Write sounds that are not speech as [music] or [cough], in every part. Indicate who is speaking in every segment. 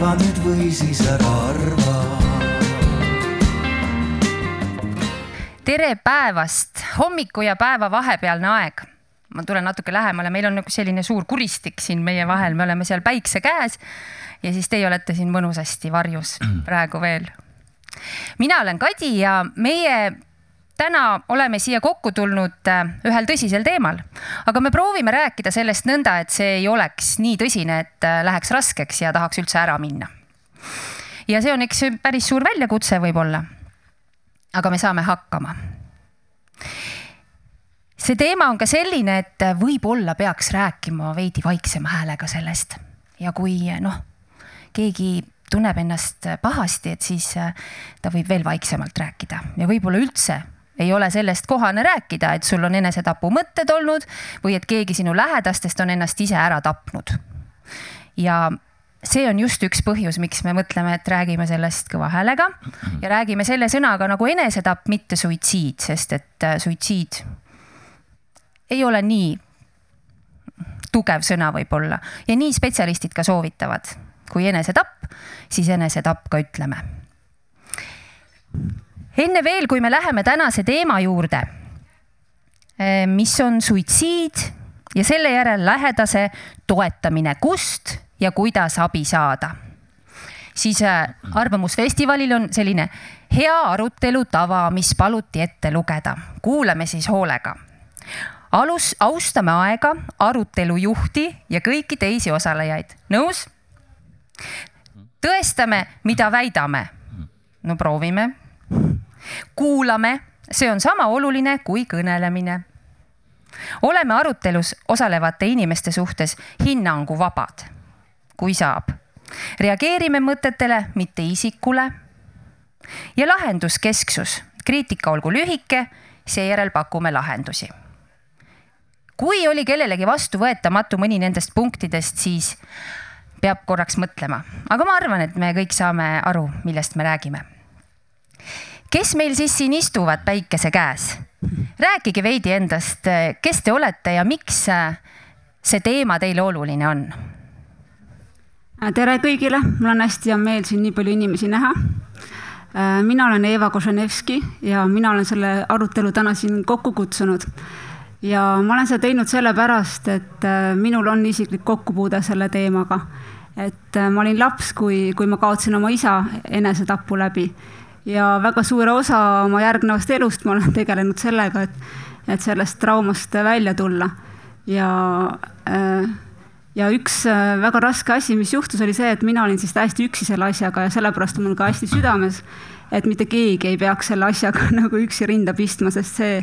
Speaker 1: arva nüüd või siis ära arva.
Speaker 2: tere päevast, hommiku ja päeva vahepealne aeg. ma tulen natuke lähemale, meil on nagu selline suur kuristik siin meie vahel, me oleme seal päikse käes ja siis teie olete siin mõnusasti varjus [clears throat] praegu veel. mina olen Kadi ja meie täna oleme siia kokku tulnud äh, ühel tõsisel teemal, aga me proovime rääkida sellest nõnda, et see ei oleks nii tõsine, et äh, läheks raskeks ja tahaks üldse ära minna. ja see on eks päris suur väljakutse võib-olla. aga me saame hakkama see teema on ka selline, et võib-olla peaks rääkima veidi vaiksema häälega sellest ja kui noh, keegi tunneb ennast pahasti, et siis äh, ta võib veel vaiksemalt rääkida ja võib-olla üldse ei ole sellest kohane rääkida, et sul on enesetapumõtted olnud või et keegi sinu lähedastest on ennast ise ära tapnud. ja see on just üks põhjus, miks me mõtleme, et räägime sellest kõva häälega ja räägime selle sõnaga nagu enesetapp, mitte suitsiid, sest et äh, suitsiid ei ole nii tugev sõna võib-olla ja nii spetsialistid ka soovitavad. kui enesetapp, siis enesetapp ka ütleme. Enne veel, kui me läheme tänase teema juurde, eh, mis on suitsiid ja selle järel lähedase toetamine, kust ja kuidas abi saada siis eh, Arvamusfestivalil on selline hea arutelu tava, mis paluti ette lugeda. kuulame siis hoolega alus, austame aega, arutelu juhti ja kõiki teisi osalejaid. nõus? tõestame, mida väidame. no proovime. Kuulame, see on sama oluline kui kõnelemine. oleme arutelus osalevate inimeste suhtes hinnanguvabad, kui saab. reageerime mõtetele, mitte isikule. ja lahenduskesksus, kriitika olgu lühike, seejärel pakume lahendusi kui oli kellelegi vastuvõetamatu mõni nendest punktidest, siis peab korraks mõtlema, aga ma arvan, et me kõik saame aru, millest me räägime. Kes meil siis siin istuvad päikese käes? rääkige veidi endast, kes te olete ja miks see teema teile oluline on?
Speaker 3: tere kõigile, mul on hästi hea meel siin nii palju inimesi näha. mina olen Eva Koženevski ja mina olen selle arutelu täna siin kokku kutsunud ja ma olen seda teinud sellepärast, et äh, minul on isiklik kokkupuude selle teemaga. et äh, ma olin laps, kui, kui ma kaotsin oma isa enesetapu läbi ja väga suure osa oma järgnevast elust ma olen tegelenud sellega, et, et sellest traumast välja tulla ja äh, ja üks väga raske asi, mis juhtus, oli see, et mina olin siis täiesti üksi selle asjaga ja sellepärast on mul ka hästi südames et mitte keegi ei peaks selle asjaga [laughs] nagu üksi rinda pistma, sest see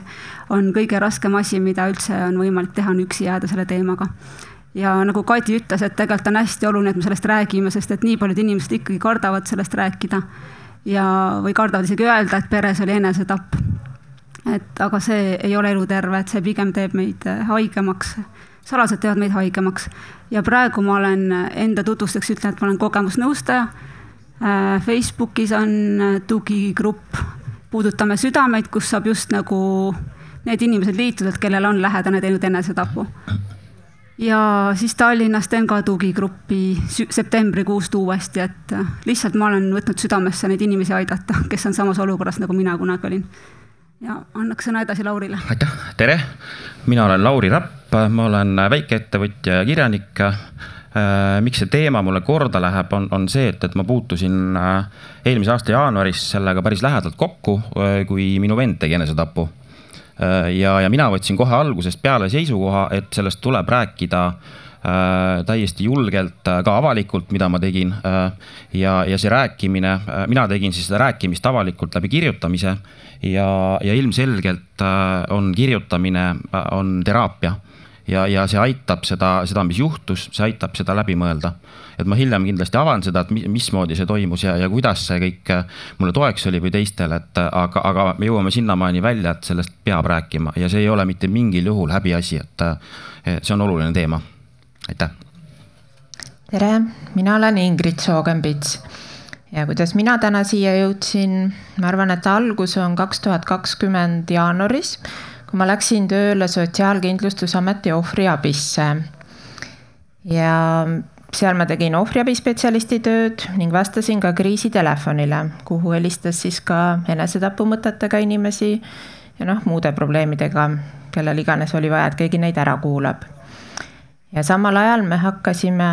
Speaker 3: on kõige raskem asi, mida üldse on võimalik teha, on üksi jääda selle teemaga. ja nagu Kati ütles, et tegelikult on hästi oluline, et me sellest räägime, sest et nii paljud inimesed ikkagi kardavad sellest rääkida ja, või kardavad isegi öelda, et peres oli enesetapp. et aga see ei ole eluterve, et see pigem teeb meid haigemaks salased teevad meid haigemaks ja praegu ma olen enda tutvustuseks ütlen, et ma olen kogemusnõustaja Äh, Facebookis on äh, tugigrupp Puudutame südameid, kus saab just nagu need inimesed liituda, kellel on lähedane teinud enesetapu. Ja siis Tallinnas teen ka tugigruppi septembrikuust uuesti, et äh, lihtsalt ma olen võtnud südamesse neid inimesi aidata, kes on samas olukorras, nagu mina kunagi olin. ja annaks sõna edasi Laurile.
Speaker 4: aitäh, tere, mina olen Lauri Rapp, ma olen väikeettevõtja ja kirjanik Äh, miks see teema mulle korda läheb, on, on see, et, et ma puutusin äh, eelmise aasta jaanuaris sellega päris lähedalt kokku, kui minu vend tegi enesetapu. Ja, ja mina võtsin kohe algusest peale seisukoha, et sellest tuleb rääkida täiesti julgelt ka avalikult, mida ma tegin. ja, ja see rääkimine, mina tegin siis seda rääkimist avalikult läbi kirjutamise ja, ja ilmselgelt on kirjutamine, on teraapia ja, ja see aitab seda, seda, mis juhtus, see aitab seda läbi mõelda. et ma hiljem kindlasti avan seda, et mismoodi see toimus ja, ja kuidas see kõik äh, mulle toeks oli või teistele, et äh, aga, aga me jõuame sinnamaani välja, et sellest peab rääkima ja see ei ole mitte mingil juhul häbiasi, et äh, see on oluline teema. aitäh.
Speaker 5: tere, mina olen Ingrid Soogenpits ja kuidas mina täna siia jõudsin, ma arvan, et algus on kaks tuhat kakskümmend jaanuaris kui ma läksin tööle Sotsiaalkindlustusameti ohvriabisse. ja seal ma tegin ohvriabispetsialisti tööd ning vastasin ka kriisitelefonile, kuhu helistas siis ka enesetapumõtetega inimesi ja noh, muude probleemidega, kellel iganes oli vaja, et keegi neid ära kuulab ja samal ajal me hakkasime,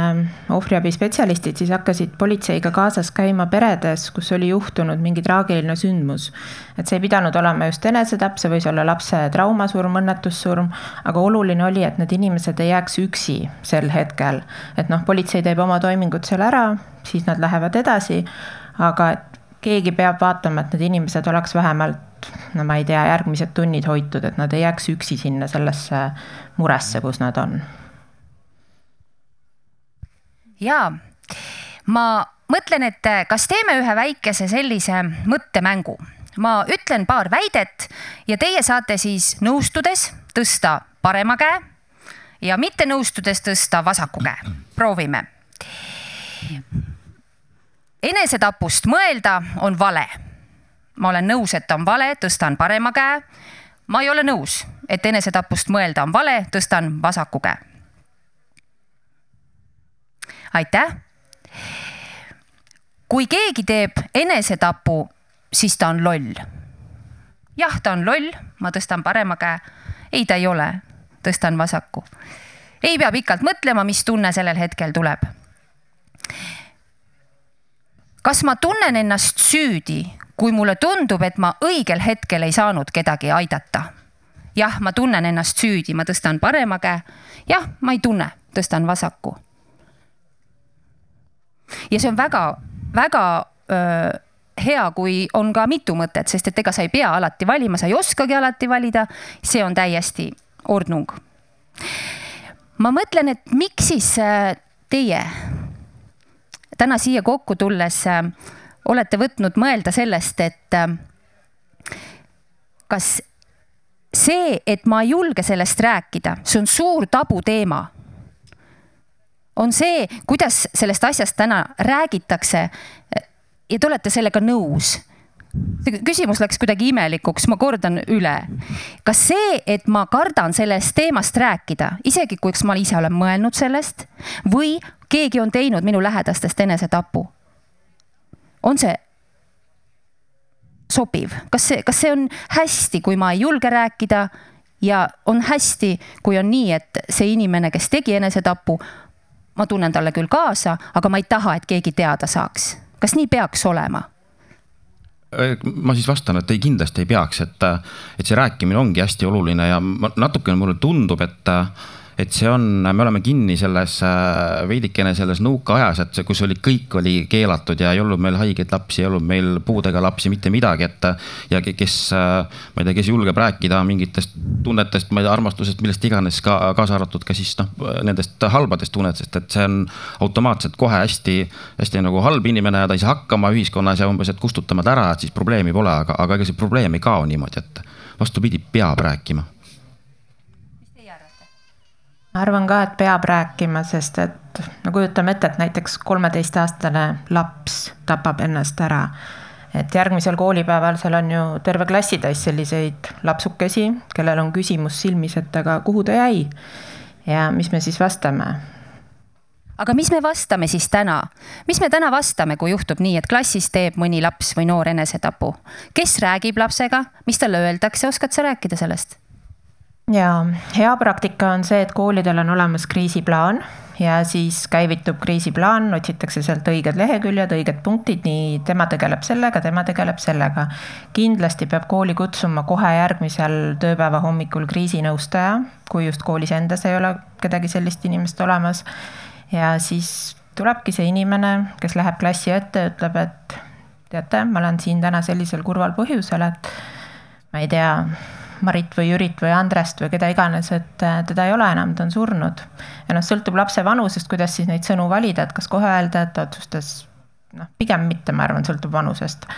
Speaker 5: ohvriabispetsialistid siis hakkasid politseiga kaasas käima peredes, kus oli juhtunud mingi traagiline sündmus. et see ei pidanud olema just enesetapp, see võis olla lapse traumasurm, õnnetussurm, aga oluline oli, et need inimesed ei jääks üksi sel hetkel. et noh, politsei teeb oma toimingud seal ära, siis nad lähevad edasi, aga et keegi peab vaatama, et need inimesed oleks vähemalt no ma ei tea, järgmised tunnid hoitud, et nad ei jääks üksi sinna sellesse muresse, kus nad on
Speaker 2: jaa, ma mõtlen, et kas teeme ühe väikese sellise mõttemängu. ma ütlen paar väidet ja teie saate siis nõustudes tõsta parema käe ja mitte nõustudes tõsta vasaku käe. proovime. enesetapust mõelda on vale. ma olen nõus, et on vale, tõstan parema käe. ma ei ole nõus, et enesetapust mõelda on vale, tõstan vasaku käe aitäh. kui keegi teeb enesetapu, siis ta on loll. jah, ta on loll, ma tõstan parema käe. ei, ta ei ole, tõstan vasaku. ei pea pikalt mõtlema, mis tunne sellel hetkel tuleb. kas ma tunnen ennast süüdi, kui mulle tundub, et ma õigel hetkel ei saanud kedagi aidata? jah, ma tunnen ennast süüdi, ma tõstan parema käe. jah, ma ei tunne, tõstan vasaku ja see on väga-väga hea, kui on ka mitu mõtet, sest et ega sa ei pea alati valima, sa ei oskagi alati valida. see on täiesti ordnung. ma mõtlen, et miks siis teie täna siia kokku tulles olete võtnud mõelda sellest, et kas see, et ma ei julge sellest rääkida, see on suur tabuteema on see, kuidas sellest asjast täna räägitakse. ja te olete sellega nõus küsimus läks kuidagi imelikuks, ma kordan üle. kas see, et ma kardan sellest teemast rääkida, isegi kui ma ise olen mõelnud sellest või keegi on teinud minu lähedastest enesetapu, on see sobiv, kas see, kas see on hästi, kui ma ei julge rääkida ja on hästi, kui on nii, et see inimene, kes tegi enesetapu, ma tunnen talle küll kaasa, aga ma ei taha, et keegi teada saaks. kas nii peaks olema?
Speaker 4: Äh, ma siis vastan, et ei, kindlasti ei peaks, et, et see rääkimine ongi hästi oluline ja natukene mulle tundub, et et see on, me oleme kinni selles äh, veidikene selles nõukaajas, et kus oli, kõik oli keelatud ja ei olnud meil haigeid lapsi, ei olnud meil puudega lapsi, mitte midagi, et. ja kes, äh, ma ei tea, kes julgeb rääkida mingitest tunnetest, ma ei tea, armastusest, millest iganes ka kaasa arvatud ka siis noh, nendest halbadest tunnetest, et see on automaatselt kohe hästi, hästi nagu halb inimene ja ta ei saa hakkama ühiskonnas ja umbes, et kustutame ta ära, et siis probleemi pole, aga, aga ega see probleem ei kao niimoodi, et vastupidi, peab rääkima
Speaker 5: ma arvan ka, et peab rääkima, sest et no kujutame ette, et näiteks kolmeteistaastane laps tapab ennast ära. et järgmisel koolipäeval seal on ju terve klassitäis selliseid lapsukesi, kellel on küsimus silmis, et aga kuhu ta jäi. ja mis me siis vastame?
Speaker 2: aga mis me vastame siis täna, mis me täna vastame, kui juhtub nii, et klassis teeb mõni laps või noor enesetapu? kes räägib lapsega, mis talle öeldakse, oskad sa rääkida sellest?
Speaker 5: Ja hea praktika on see, et koolidel on olemas kriisiplaan ja siis käivitub kriisiplaan, otsitakse sealt õiged leheküljed, õiged punktid, nii tema tegeleb sellega, tema tegeleb sellega. kindlasti peab kooli kutsuma kohe järgmisel tööpäeva hommikul kriisinõustaja, kui just koolis endas ei ole kedagi sellist inimest olemas. ja siis tulebki see inimene, kes läheb klassi ette, ütleb, et teate, ma olen siin täna sellisel kurval põhjusel, et ma ei tea Marit või Jürit või Andrest või keda iganes, et äh, teda ei ole enam, ta on surnud. ja noh, sõltub lapse vanusest, kuidas siis neid sõnu valida, et kas kohe öelda, et ta otsustas noh, pigem mitte, ma arvan, sõltub vanusest.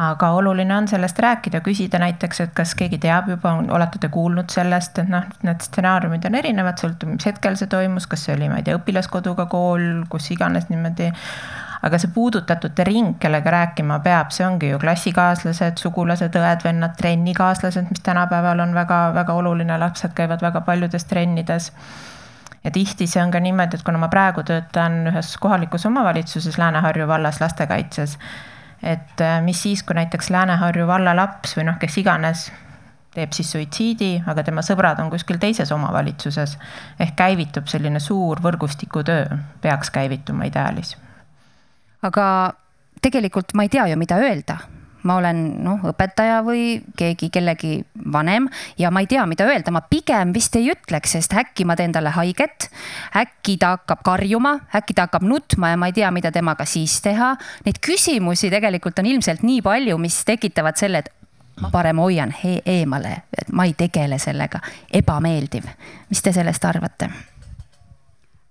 Speaker 5: aga oluline on sellest rääkida, küsida näiteks, et kas keegi teab juba, olete te kuulnud sellest, et noh, need stsenaariumid on erinevad, sõltub, mis hetkel see toimus, kas see oli, ma ei tea, õpilaskoduga kool, kus iganes niimoodi aga see puudutatute ring, kellega rääkima peab, see ongi ju klassikaaslased, sugulased, õed-vennad, trennikaaslased, mis tänapäeval on väga-väga oluline, lapsed käivad väga paljudes trennides. ja tihti see on ka niimoodi, et kuna ma praegu töötan ühes kohalikus omavalitsuses Lääne-Harju vallas lastekaitses, et äh, mis siis, kui näiteks Lääne-Harju valla laps või noh, kes iganes teeb siis suitsiidi, aga tema sõbrad on kuskil teises omavalitsuses. ehk käivitub selline suur võrgustikutöö, peaks käivituma ideaalis.
Speaker 2: Aga tegelikult ma ei tea ju, mida öelda ma olen noh, õpetaja või keegi kellegi vanem ja ma ei tea, mida öelda, ma pigem vist ei ütleks, sest äkki ma teen talle haiget. äkki ta hakkab karjuma, äkki ta hakkab nutma ja ma ei tea, mida temaga siis teha. Neid küsimusi tegelikult on ilmselt nii palju, mis tekitavad selle, et ma parem hoian eemale, et ma ei tegele sellega, ebameeldiv. mis te sellest arvate?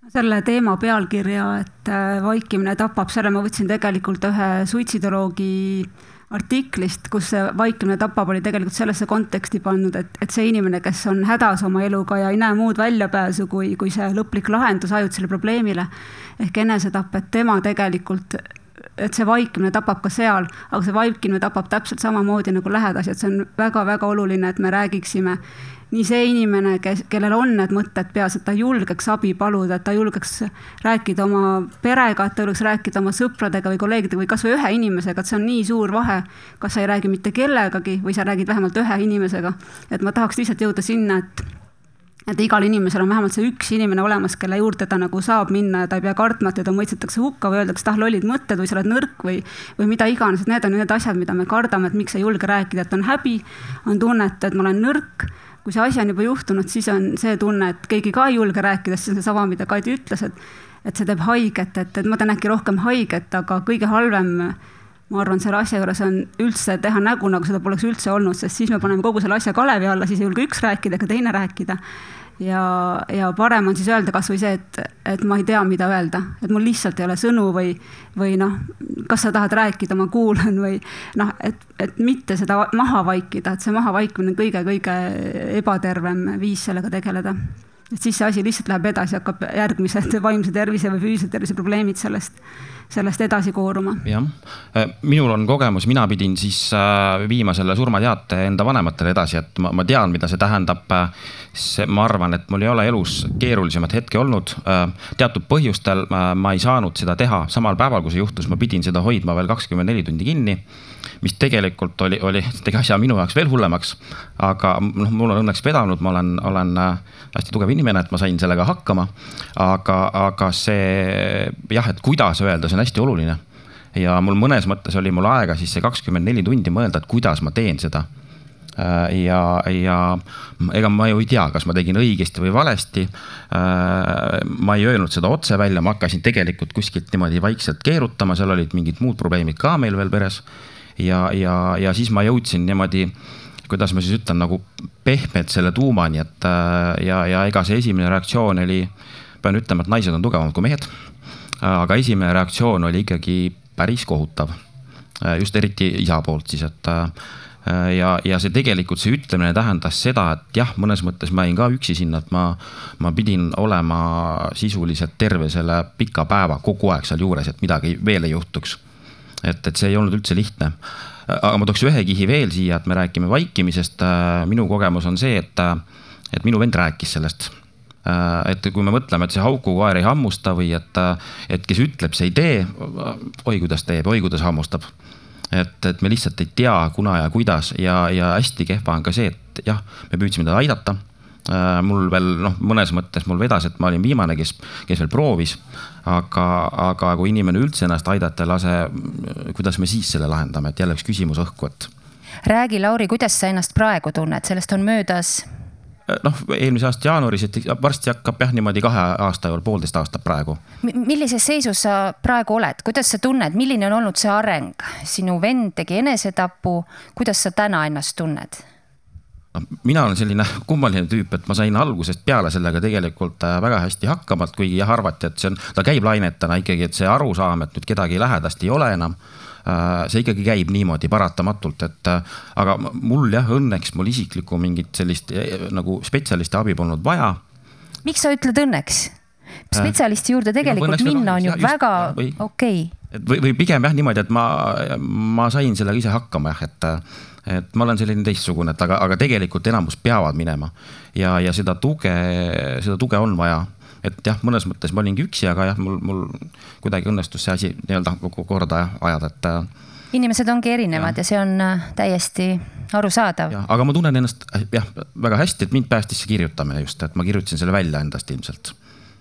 Speaker 3: Selle teema pealkirja, et äh, vaikimine tapab, selle ma võtsin tegelikult ühe suitsidoloogi artiklist, kus see vaikimine tapab, oli tegelikult sellesse konteksti pannud, et, et see inimene, kes on hädas oma eluga ja ei näe muud väljapääsu kui, kui see lõplik lahendus ajutisele probleemile ehk enesetapp, et tema tegelikult et see vaikimine tapab ka seal, aga see vaikimine tapab täpselt samamoodi nagu lähedasi, et see on väga-väga oluline, et me räägiksime nii see inimene, kes, kellel on need mõtted peas, et ta julgeks abi paluda, et ta julgeks rääkida oma perega, et ta julgeks rääkida oma sõpradega või kolleegidega või kasvõi ühe inimesega, et see on nii suur vahe. kas sa ei räägi mitte kellegagi või sa räägid vähemalt ühe inimesega. et ma tahaks lihtsalt jõuda sinna, et et igal inimesel on vähemalt see üks inimene olemas, kelle juurde ta nagu saab minna ja ta ei pea kartma, et teda mõistetakse hukka või öeldakse, et ah, lollid mõtted või sa oled nõrk või, või mida iganes, et need on need asjad, mida me kardame, et miks ei julge rääkida, et on häbi, on tunne, et, et ma olen nõrk kui see asi on juba juhtunud, siis on see tunne, et keegi ka ei julge rääkida, siis on seesama, mida Kadi ütles, et et see teeb haiget, et, et ma teen äkki rohkem haiget, aga kõige halvem ma arvan, selle asja juures on üldse teha nägu, nagu seda poleks üldse olnud, sest siis me paneme kogu selle asja kalevi alla, siis ei julge üks rääkida ega teine rääkida ja, ja parem on siis öelda kasvõi see, et, et ma ei tea, mida öelda, et mul lihtsalt ei ole sõnu või, või noh, kas sa tahad rääkida, ma kuulan või noh, et, et mitte seda maha vaikida, et see maha vaikimine on kõige-kõige ebatervem viis sellega tegeleda. et siis see asi lihtsalt läheb edasi, hakkab järgmised vaimse tervise või füüsilise tervise probleemid sellest sellest edasi kooruma.
Speaker 4: jah, äh, minul on kogemus, mina pidin siis äh, viima selle surmateate enda vanematele edasi, et ma, ma tean, mida see tähendab. see, ma arvan, et mul ei ole elus keerulisemat hetke olnud. Äh, teatud põhjustel ma ei saanud seda teha samal päeval, kui see juhtus, ma pidin seda hoidma veel kakskümmend neli tundi kinni mis tegelikult oli, oli, [laughs] tegi asja minu jaoks veel hullemaks. aga noh, mul on õnneks vedanud, ma olen, olen hästi tugev inimene, et ma sain sellega hakkama. aga, aga see jah, et kuidas öelda, see on hästi oluline. ja mul mõnes mõttes oli mul aega siis see kakskümmend neli tundi mõelda, et kuidas ma teen seda äh, ja, ja ega ma ju ei tea, kas ma tegin õigesti või valesti. Äh, ma ei öelnud seda otse välja, ma hakkasin tegelikult kuskilt niimoodi vaikselt keerutama, seal olid mingid muud probleemid ka meil veel peres. Ja, ja, ja siis ma jõudsin niimoodi, kuidas ma siis ütlen, nagu pehmelt selle tuumani, et äh, ja, ja ega see esimene reaktsioon oli, pean ütlema, et naised on tugevamad kui mehed aga esimene reaktsioon oli ikkagi päris kohutav. just eriti isa poolt siis, et ja, ja see tegelikult, see ütlemine tähendas seda, et jah, mõnes mõttes ma jäin ka üksi sinna, et ma, ma pidin olema sisuliselt terve selle pika päeva kogu aeg sealjuures, et midagi veel ei juhtuks. Et, et see ei olnud üldse lihtne. aga ma tooks ühe kihi veel siia, et me räägime vaikimisest. minu kogemus on see, et, et minu vend rääkis sellest Äh, et kui me mõtleme, et see haukukoer ei hammusta või et, et kes ütleb, see ei tee. oi, kuidas teeb, oi, kuidas hammustab. et, et me lihtsalt ei tea, kuna ja kuidas ja, ja hästi kehva on ka see, et jah, me püüdsime teda aidata äh, mul veel noh, mõnes mõttes mul vedas, et ma olin viimane, kes, kes veel proovis. Aga, aga kui inimene üldse ennast aidata ei lase, kuidas me siis selle lahendame, et jälle üks küsimus õhku, et.
Speaker 2: räägi, Lauri, kuidas sa ennast praegu tunned, sellest on möödas
Speaker 4: noh, eelmise aasta jaanuaris, et varsti hakkab jah, niimoodi kahe aasta juurde, poolteist aastat praegu.
Speaker 2: millises seisus sa praegu oled, kuidas sa tunned, milline on olnud see areng? sinu vend tegi enesetapu, kuidas sa täna ennast tunned?
Speaker 4: Mina olen selline kummaline tüüp, et ma sain algusest peale sellega tegelikult äh, väga hästi hakkama, et kuigi jah, arvati, et see on, ta käib lainetena ikkagi, et see arusaam, et nüüd kedagi lähedast ei ole enam Äh, see ikkagi käib niimoodi paratamatult, et äh, aga mul jah, õnneks mul isiklikku mingit sellist nagu spetsialisti abi polnud vaja.
Speaker 2: miks sa ütled õnneks? spetsialisti juurde tegelikult no, minna on ju just, väga okei okay.
Speaker 4: või, või pigem jah niimoodi, et ma, ma sain sellega ise hakkama jah, et, et ma olen selline teistsugune, et aga, aga tegelikult enamus peavad minema ja, ja seda tuge, seda tuge on vaja et jah, mõnes mõttes ma olingi üksi, aga jah, mul, mul kuidagi õnnestus see asi nii-öelda korda ajada, et.
Speaker 2: inimesed ongi erinevad ja, ja see on äh, täiesti arusaadav.
Speaker 4: aga ma tunnen ennast jah, väga hästi, et mind päästis see kirjutamine just, et ma kirjutasin selle välja endast ilmselt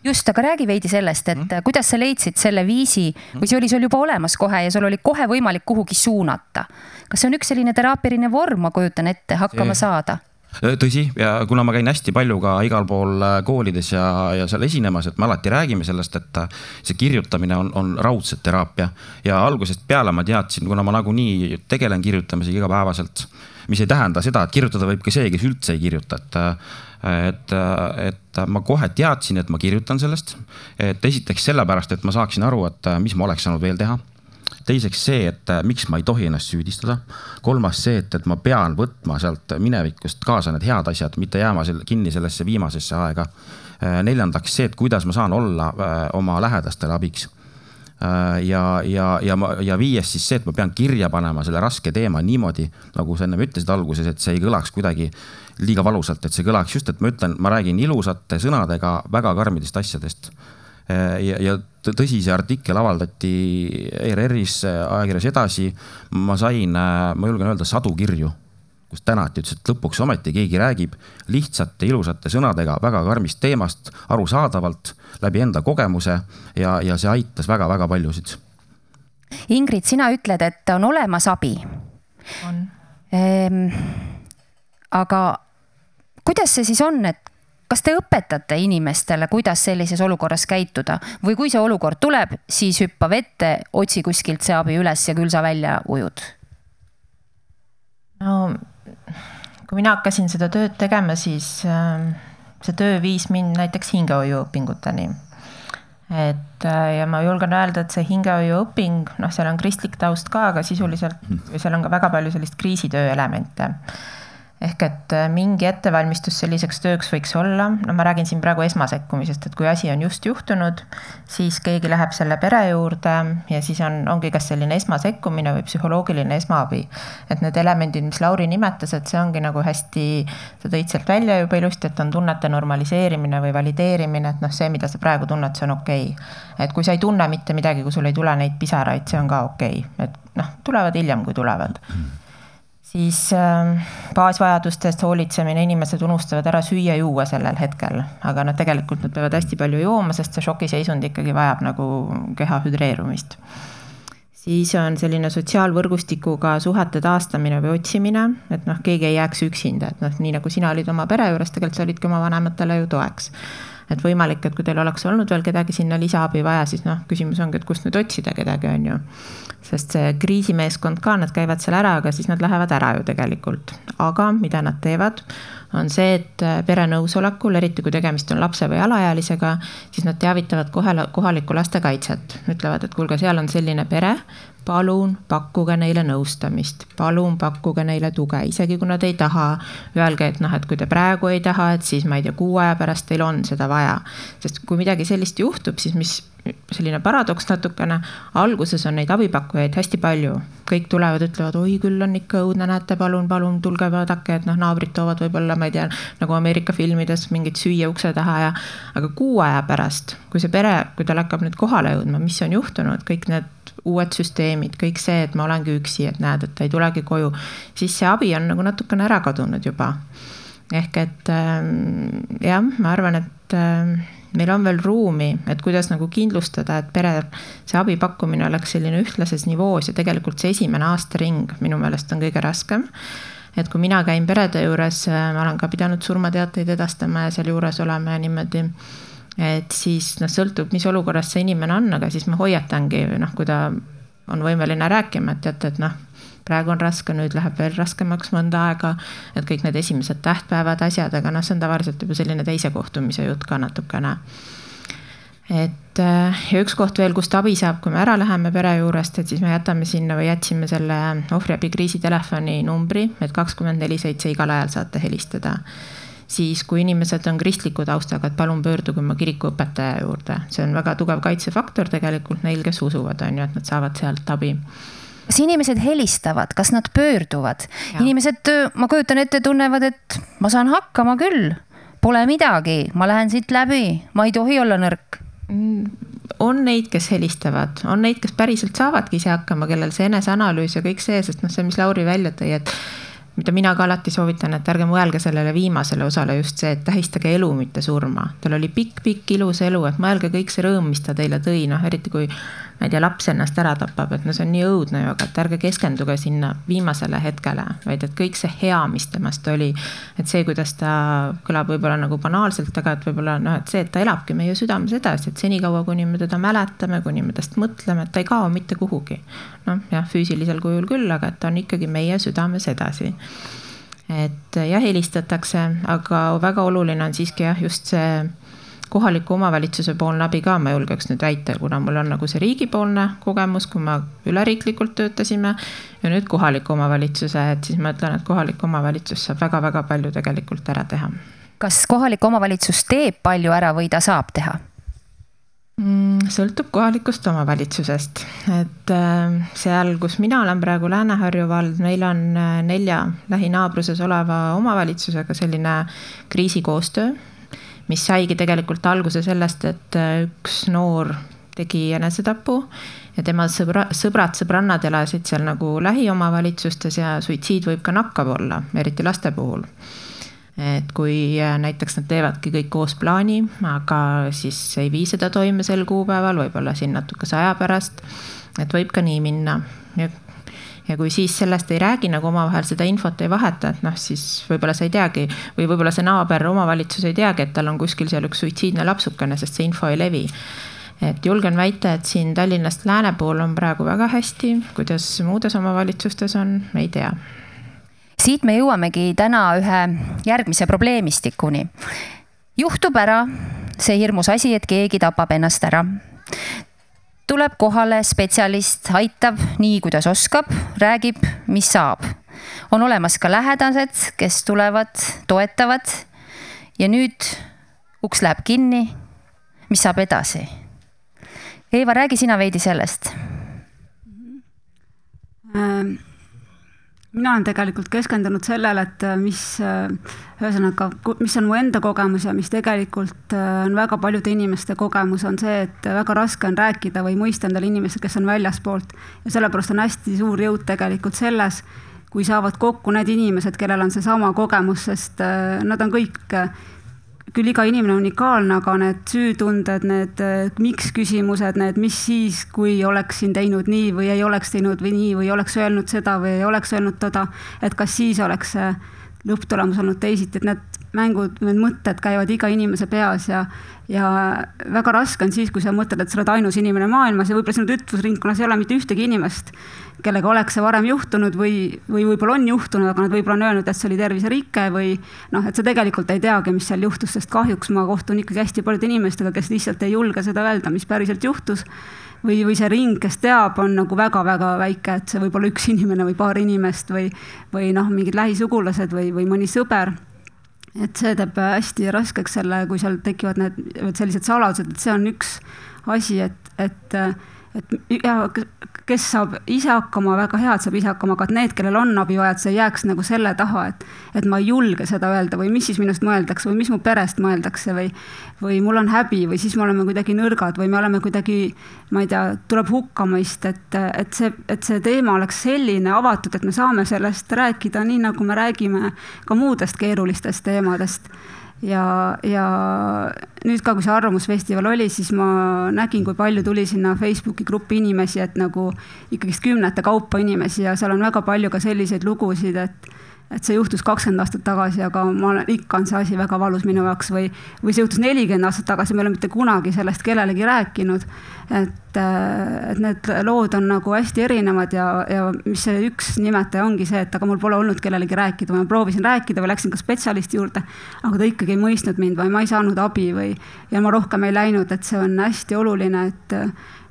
Speaker 2: just, aga räägi veidi sellest, et mm. kuidas sa leidsid selle viisi või see oli sul juba olemas kohe ja sul oli kohe võimalik kuhugi suunata. kas see on üks selline teraapiline vorm, ma kujutan ette, hakkama see... saada?
Speaker 4: tõsi, ja kuna ma käin hästi palju ka igal pool äh, koolides ja, ja seal esinemas, et me alati räägime sellest, et äh, see kirjutamine on, on raudselt teraapia. ja algusest peale ma teadsin, kuna ma nagunii tegelen kirjutamisega igapäevaselt, mis ei tähenda seda, et kirjutada võib ka see, kes üldse ei kirjuta, et et, et ma kohe teadsin, et ma kirjutan sellest. et esiteks sellepärast, et ma saaksin aru, et mis ma oleks saanud veel teha teiseks see, et miks ma ei tohi ennast süüdistada. kolmas see, et, et ma pean võtma sealt minevikust kaasa need head asjad, mitte jääma selle, kinni sellesse viimasesse aega. neljandaks see, et kuidas ma saan olla oma lähedastele abiks ja, ja, ja ma ja viies siis see, et ma pean kirja panema selle raske teema niimoodi, nagu sa ennem ütlesid alguses, et see ei kõlaks kuidagi liiga valusalt, et see kõlaks just, et ma ütlen, ma räägin ilusate sõnadega väga karmidest asjadest. ja, ja tõsi, see artikkel avaldati ERR-is, ajakirjas Edasi. ma sain, ma julgen öelda, sadu kirju, kus tänati, ütles, et lõpuks ometi keegi räägib lihtsate, ilusate sõnadega väga karmist teemast, arusaadavalt, läbi enda kogemuse ja, ja see aitas väga-väga paljusid.
Speaker 2: Ingrid, sina ütled, et on olemas abi. on ehm,. aga kuidas see siis on, et kas te õpetate inimestele, kuidas sellises olukorras käituda või kui see olukord tuleb, siis hüppa vette, otsi kuskilt see abi üles ja küll sa välja ujud?
Speaker 5: no kui mina hakkasin seda tööd tegema, siis äh, see töö viis mind näiteks hingehoiuõpinguteni. et äh, ja ma julgen öelda, et see hingehoiuõping, noh, seal on kristlik taust ka, aga sisuliselt või seal on ka väga palju sellist kriisitöö elemente ehk et äh, mingi ettevalmistus selliseks tööks võiks olla, no ma räägin siin praegu esmasekkumisest, et kui asi on just juhtunud, siis keegi läheb selle pere juurde ja siis on, ongi kas selline esmasekkumine või psühholoogiline esmaabi. et need elemendid, mis Lauri nimetas, et see ongi nagu hästi, sa tõid sealt välja juba ilusti, et on tunnete normaliseerimine või valideerimine, et noh, see, mida sa praegu tunned, see on okei okay.. et kui sa ei tunne mitte midagi, kui sul ei tule neid pisaraid, see on ka okei okay., et noh, tulevad hiljem, kui tulevad siis äh, baasvajadustest hoolitsemine, inimesed unustavad ära süüa-juua sellel hetkel, aga noh, tegelikult nad peavad hästi palju jooma, sest see šokiseisund ikkagi vajab nagu keha hüdreerumist. siis on selline sotsiaalvõrgustikuga suhete taastamine või otsimine, et noh, keegi ei jääks üksinda, et noh, nii nagu sina olid oma pere juures, tegelikult sa olidki oma vanematele ju toeks et võimalik, et kui teil oleks olnud veel kedagi sinna lisaabi vaja, siis noh, küsimus ongi, et kust nüüd otsida kedagi, on ju. sest see kriisimeeskond ka, nad käivad seal ära, aga siis nad lähevad ära ju tegelikult. aga mida nad teevad, on see, et pere nõusolekul, eriti kui tegemist on lapse või alaealisega, siis nad teavitavad kohe kohalikku lastekaitset. ütlevad, et kuulge, seal on selline pere, palun pakkuge neile nõustamist, palun pakkuge neile tuge, isegi kui nad ei taha. Öelge, et noh, et kui te praegu ei taha, et siis ma ei tea, kuu aja pärast teil on seda vaja. sest kui midagi sellist juhtub, siis mis selline paradoks natukene, alguses on neid abipakkujaid hästi palju, kõik tulevad, ütlevad, oi küll on ikka õudne, näete, palun, palun tulge vaadake, et noh, naabrid toovad võib-olla, ma ei tea, nagu Ameerika filmides mingit süüa ukse taha ja. aga kuu aja pärast, kui see pere, kui tal hakkab nüüd kohale jõudma, mis on juhtunud, kõik need uued süsteemid, kõik see, et ma olengi üksi, et näed, et ta ei tulegi koju, siis see abi on nagu natukene ära kadunud juba. ehk et ähm, jah, ma arvan, et äh, meil on veel ruumi, et kuidas nagu kindlustada, et pere, see abi pakkumine oleks selline ühtlases nivoos ja tegelikult see esimene aastaring minu meelest on kõige raskem. Et kui mina käin perede juures, äh, ma olen ka pidanud surmateateid edastama ja sealjuures olema niimoodi et siis noh, sõltub, mis olukorras see inimene on, aga siis ma hoiatangi noh, kui ta on võimeline rääkima, et teate, et noh, praegu on raske, nüüd läheb veel raskemaks mõnda aega. et kõik need esimesed tähtpäevad, asjad, aga noh, see on tavaliselt juba selline teise kohtumise jutt ka natukene. et äh, ja üks koht veel, kust abi saab, kui me ära läheme pere juurest, et siis me jätame sinna või jätsime selle ohvriabi kriisitelefoni numbri, et kakskümmend neli seitse igal ajal saate helistada siis kui inimesed on kristliku taustaga, et palun pöörduge oma kirikuõpetaja juurde, see on väga tugev kaitsefaktor tegelikult neil, kes usuvad, on ju, et nad saavad sealt abi.
Speaker 2: Kas inimesed helistavad, kas nad pöörduvad? inimesed, ma kujutan ette, tunnevad, et ma saan hakkama küll, pole midagi, ma lähen siit läbi, ma ei tohi olla nõrk.
Speaker 5: On neid, kes helistavad, on neid, kes päriselt saavadki ise hakkama, kellel see eneseanalüüs ja kõik see, sest noh, see, mis Lauri välja tõi, et mida mina ka alati soovitan, et ärge mõelge sellele viimasele osale just see, et tähistage elu, mitte surma. tal oli pikk-pikk ilus elu, et mõelge kõik see rõõm, mis ta teile tõi, noh eriti kui ma ei tea, laps ennast ära tapab, et no see on nii õudne ju, aga et ärge keskenduge sinna viimasele hetkele, vaid et kõik see hea, mis temast oli. et see, kuidas ta kõlab võib-olla nagu banaalselt, aga et võib-olla noh, et see, et ta elabki meie südames edasi, et senikaua, kuni me teda mäletame, kuni me tast mõtleme, et ta ei kao mitte kuhugi. noh, jah, füüsilisel kujul küll, aga et ta on ikkagi meie südames edasi et jah, helistatakse, aga väga oluline on siiski jah, just see kohaliku omavalitsuse poolne abi ka, ma julgeks nüüd väita, kuna mul on nagu see riigipoolne kogemus, kui me üleriiklikult töötasime ja nüüd kohaliku omavalitsuse, et siis ma ütlen, et kohalik omavalitsus saab väga-väga palju tegelikult ära teha.
Speaker 2: kas kohalik omavalitsus teeb palju ära või ta saab teha?
Speaker 5: Mm, sõltub kohalikust omavalitsusest, et äh, seal, kus mina olen praegu Lääne-Harju vald, meil on äh, nelja lähinaabruses oleva omavalitsusega selline kriisikoostöö mis saigi tegelikult alguse sellest, et äh, üks noor tegi enesetapu ja tema sõbra, sõbrad, sõbrannad elasid seal nagu lähiomavalitsustes ja suitsiid võib ka nakkav olla, eriti laste puhul. et kui äh, näiteks nad teevadki kõik koos plaani, aga siis ei vii seda toime sel kuupäeval, võib-olla siin natukese aja pärast, et võib ka nii minna ja ja kui siis sellest ei räägi nagu omavahel seda infot ei vaheta, et noh, siis võib-olla sa ei teagi või võib-olla see naaber, omavalitsus ei teagi, et tal on kuskil seal üks suitsiidne lapsukene, sest see info ei levi. et julgen väita, et siin Tallinnast lääne pool on praegu väga hästi, kuidas muudes omavalitsustes on, ei tea.
Speaker 2: siit me jõuamegi täna ühe järgmise probleemistikuni. juhtub ära see hirmus asi, et keegi tapab ennast ära tuleb kohale spetsialist, aitab nii, kuidas oskab, räägib, mis saab. on olemas ka lähedased, kes tulevad, toetavad. ja nüüd uks läheb kinni. mis saab edasi? Eeva, räägi sina veidi sellest
Speaker 3: ähm mina olen tegelikult keskendunud sellele, et äh, mis äh, ühesõnaga, mis on mu enda kogemus ja mis tegelikult äh, on väga paljude inimeste kogemus, on see, et väga raske on rääkida või mõista endale inimesed, kes on väljaspoolt. ja sellepärast on hästi suur jõud tegelikult selles, kui saavad kokku need inimesed, kellel on seesama kogemus, sest nad on kõik küll iga inimene unikaalne, aga need süütunded, need äh, miks küsimused, need mis siis, kui oleksin teinud nii või ei oleks teinud või nii või oleks öelnud seda või ei oleks öelnud toda, et kas siis oleks see lõpptulemus olnud teisiti, et need mängud, need mõtted käivad iga inimese peas ja, ja väga raske on siis, kui sa mõtled, et sa oled ainus inimene maailmas ja võib-olla sinu tutvusringkonnas ei ole mitte ühtegi inimest, kellega oleks see varem juhtunud või, või võib-olla on juhtunud, aga nad võib-olla on öelnud, et see oli terviserike või noh, et sa tegelikult ei teagi, mis seal juhtus, sest kahjuks ma kohtun ikkagi hästi paljude inimestega, kes lihtsalt ei julge seda öelda, mis päriselt juhtus või, või see ring, kes teab, on nagu väga-väga väike, et see võib olla üks inimene või paar inimest või, või noh, mingid lähisugulased või, või mõni sõber. Et see teeb hästi raskeks selle, kui seal tekivad need sellised saladused, et see on üks asi, et, et et ja kes saab ise hakkama, väga hea, et saab ise hakkama, aga et need, kellel on abi vaja, et see ei jääks nagu selle taha, et, et ma ei julge seda öelda või mis siis minust mõeldakse või mis mu perest mõeldakse või, või mul on häbi või siis me oleme kuidagi nõrgad või me oleme kuidagi, ma ei tea, tuleb hukkamõist, et, et see, et see teema oleks selline avatud, et me saame sellest rääkida nii, nagu me räägime ka muudest keerulistest teemadest ja, ja nüüd ka, kui see Arvamusfestival oli, siis ma nägin, kui palju tuli sinna Facebooki gruppi inimesi, et nagu ikkagist kümnete kaupa inimesi ja seal on väga palju ka selliseid lugusid, et et see juhtus kakskümmend aastat tagasi, aga ma olen, ikka on see asi väga valus minu jaoks või, või see juhtus nelikümmend aastat tagasi, me ei ole mitte kunagi sellest kellelegi rääkinud. et, et need lood on nagu hästi erinevad ja, ja mis see üks nimetaja ongi see, et aga mul pole olnud kellelegi rääkida ma proovisin rääkida või läksin ka spetsialisti juurde, aga ta ikkagi ei mõistnud mind või ma ei saanud abi või ja ma rohkem ei läinud, et see on hästi oluline, et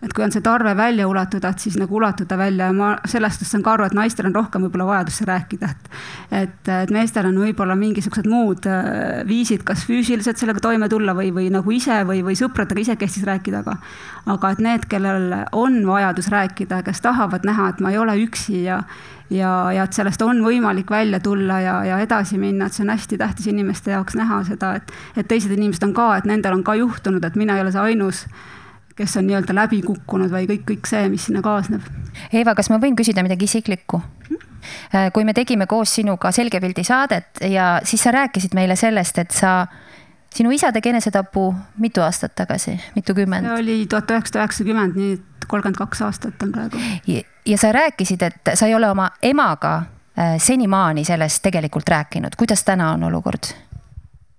Speaker 3: et kui on see tarve välja ulatada, et siis nagu ulatada välja ja ma sellest saan ka aru, et naistel on rohkem võib-olla vajadust rääkida, et. et, et meestel on võib-olla mingisugused muud äh, viisid, kas füüsiliselt sellega toime tulla või, või nagu ise või, või sõpradega isekestis rääkida, aga. aga et need, kellel on vajadus rääkida, kes tahavad näha, et ma ei ole üksi ja ja, ja et sellest on võimalik välja tulla ja, ja edasi minna, et see on hästi tähtis inimeste jaoks näha seda, et, et teised inimesed on ka, et nendel on ka juhtunud, et mina ei ole see ainus kes on nii-öelda läbi kukkunud või kõik, kõik see, mis sinna kaasneb.
Speaker 2: Eeva, kas ma võin küsida midagi isiklikku? Äh, kui me tegime koos sinuga Selge pildi saadet ja siis sa rääkisid meile sellest, et sa, sinu isa tegi enesetapu mitu aastat tagasi, mitukümmend?
Speaker 3: see oli tuhat üheksasada üheksakümmend, nii et kolmkümmend kaks aastat on praegu.
Speaker 2: ja sa rääkisid, et sa ei ole oma emaga äh, senimaani sellest tegelikult rääkinud, kuidas täna on olukord?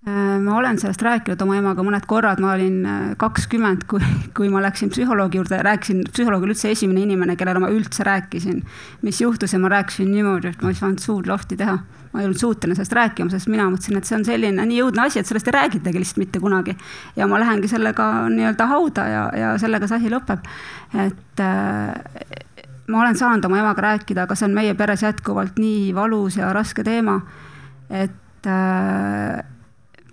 Speaker 3: Äh, ma olen sellest rääkinud oma emaga mõned korrad, ma olin äh, kakskümmend, kui, kui ma läksin psühholoogi juurde, rääkisin, psühholoog oli üldse esimene inimene, kellele ma üldse rääkisin, mis juhtus ja ma rääkisin niimoodi, et ma ei saanud suud lahti teha. ma ei olnud suuteline sellest rääkima, sest mina mõtlesin, et see on selline nii õudne asi, et sellest ei räägitagi lihtsalt mitte kunagi. ja ma lähengi sellega nii-öelda hauda ja, ja sellega see asi lõpeb. et äh, ma olen saanud oma emaga rääkida, aga see on meie peres jätkuvalt nii valus ja raske teema, et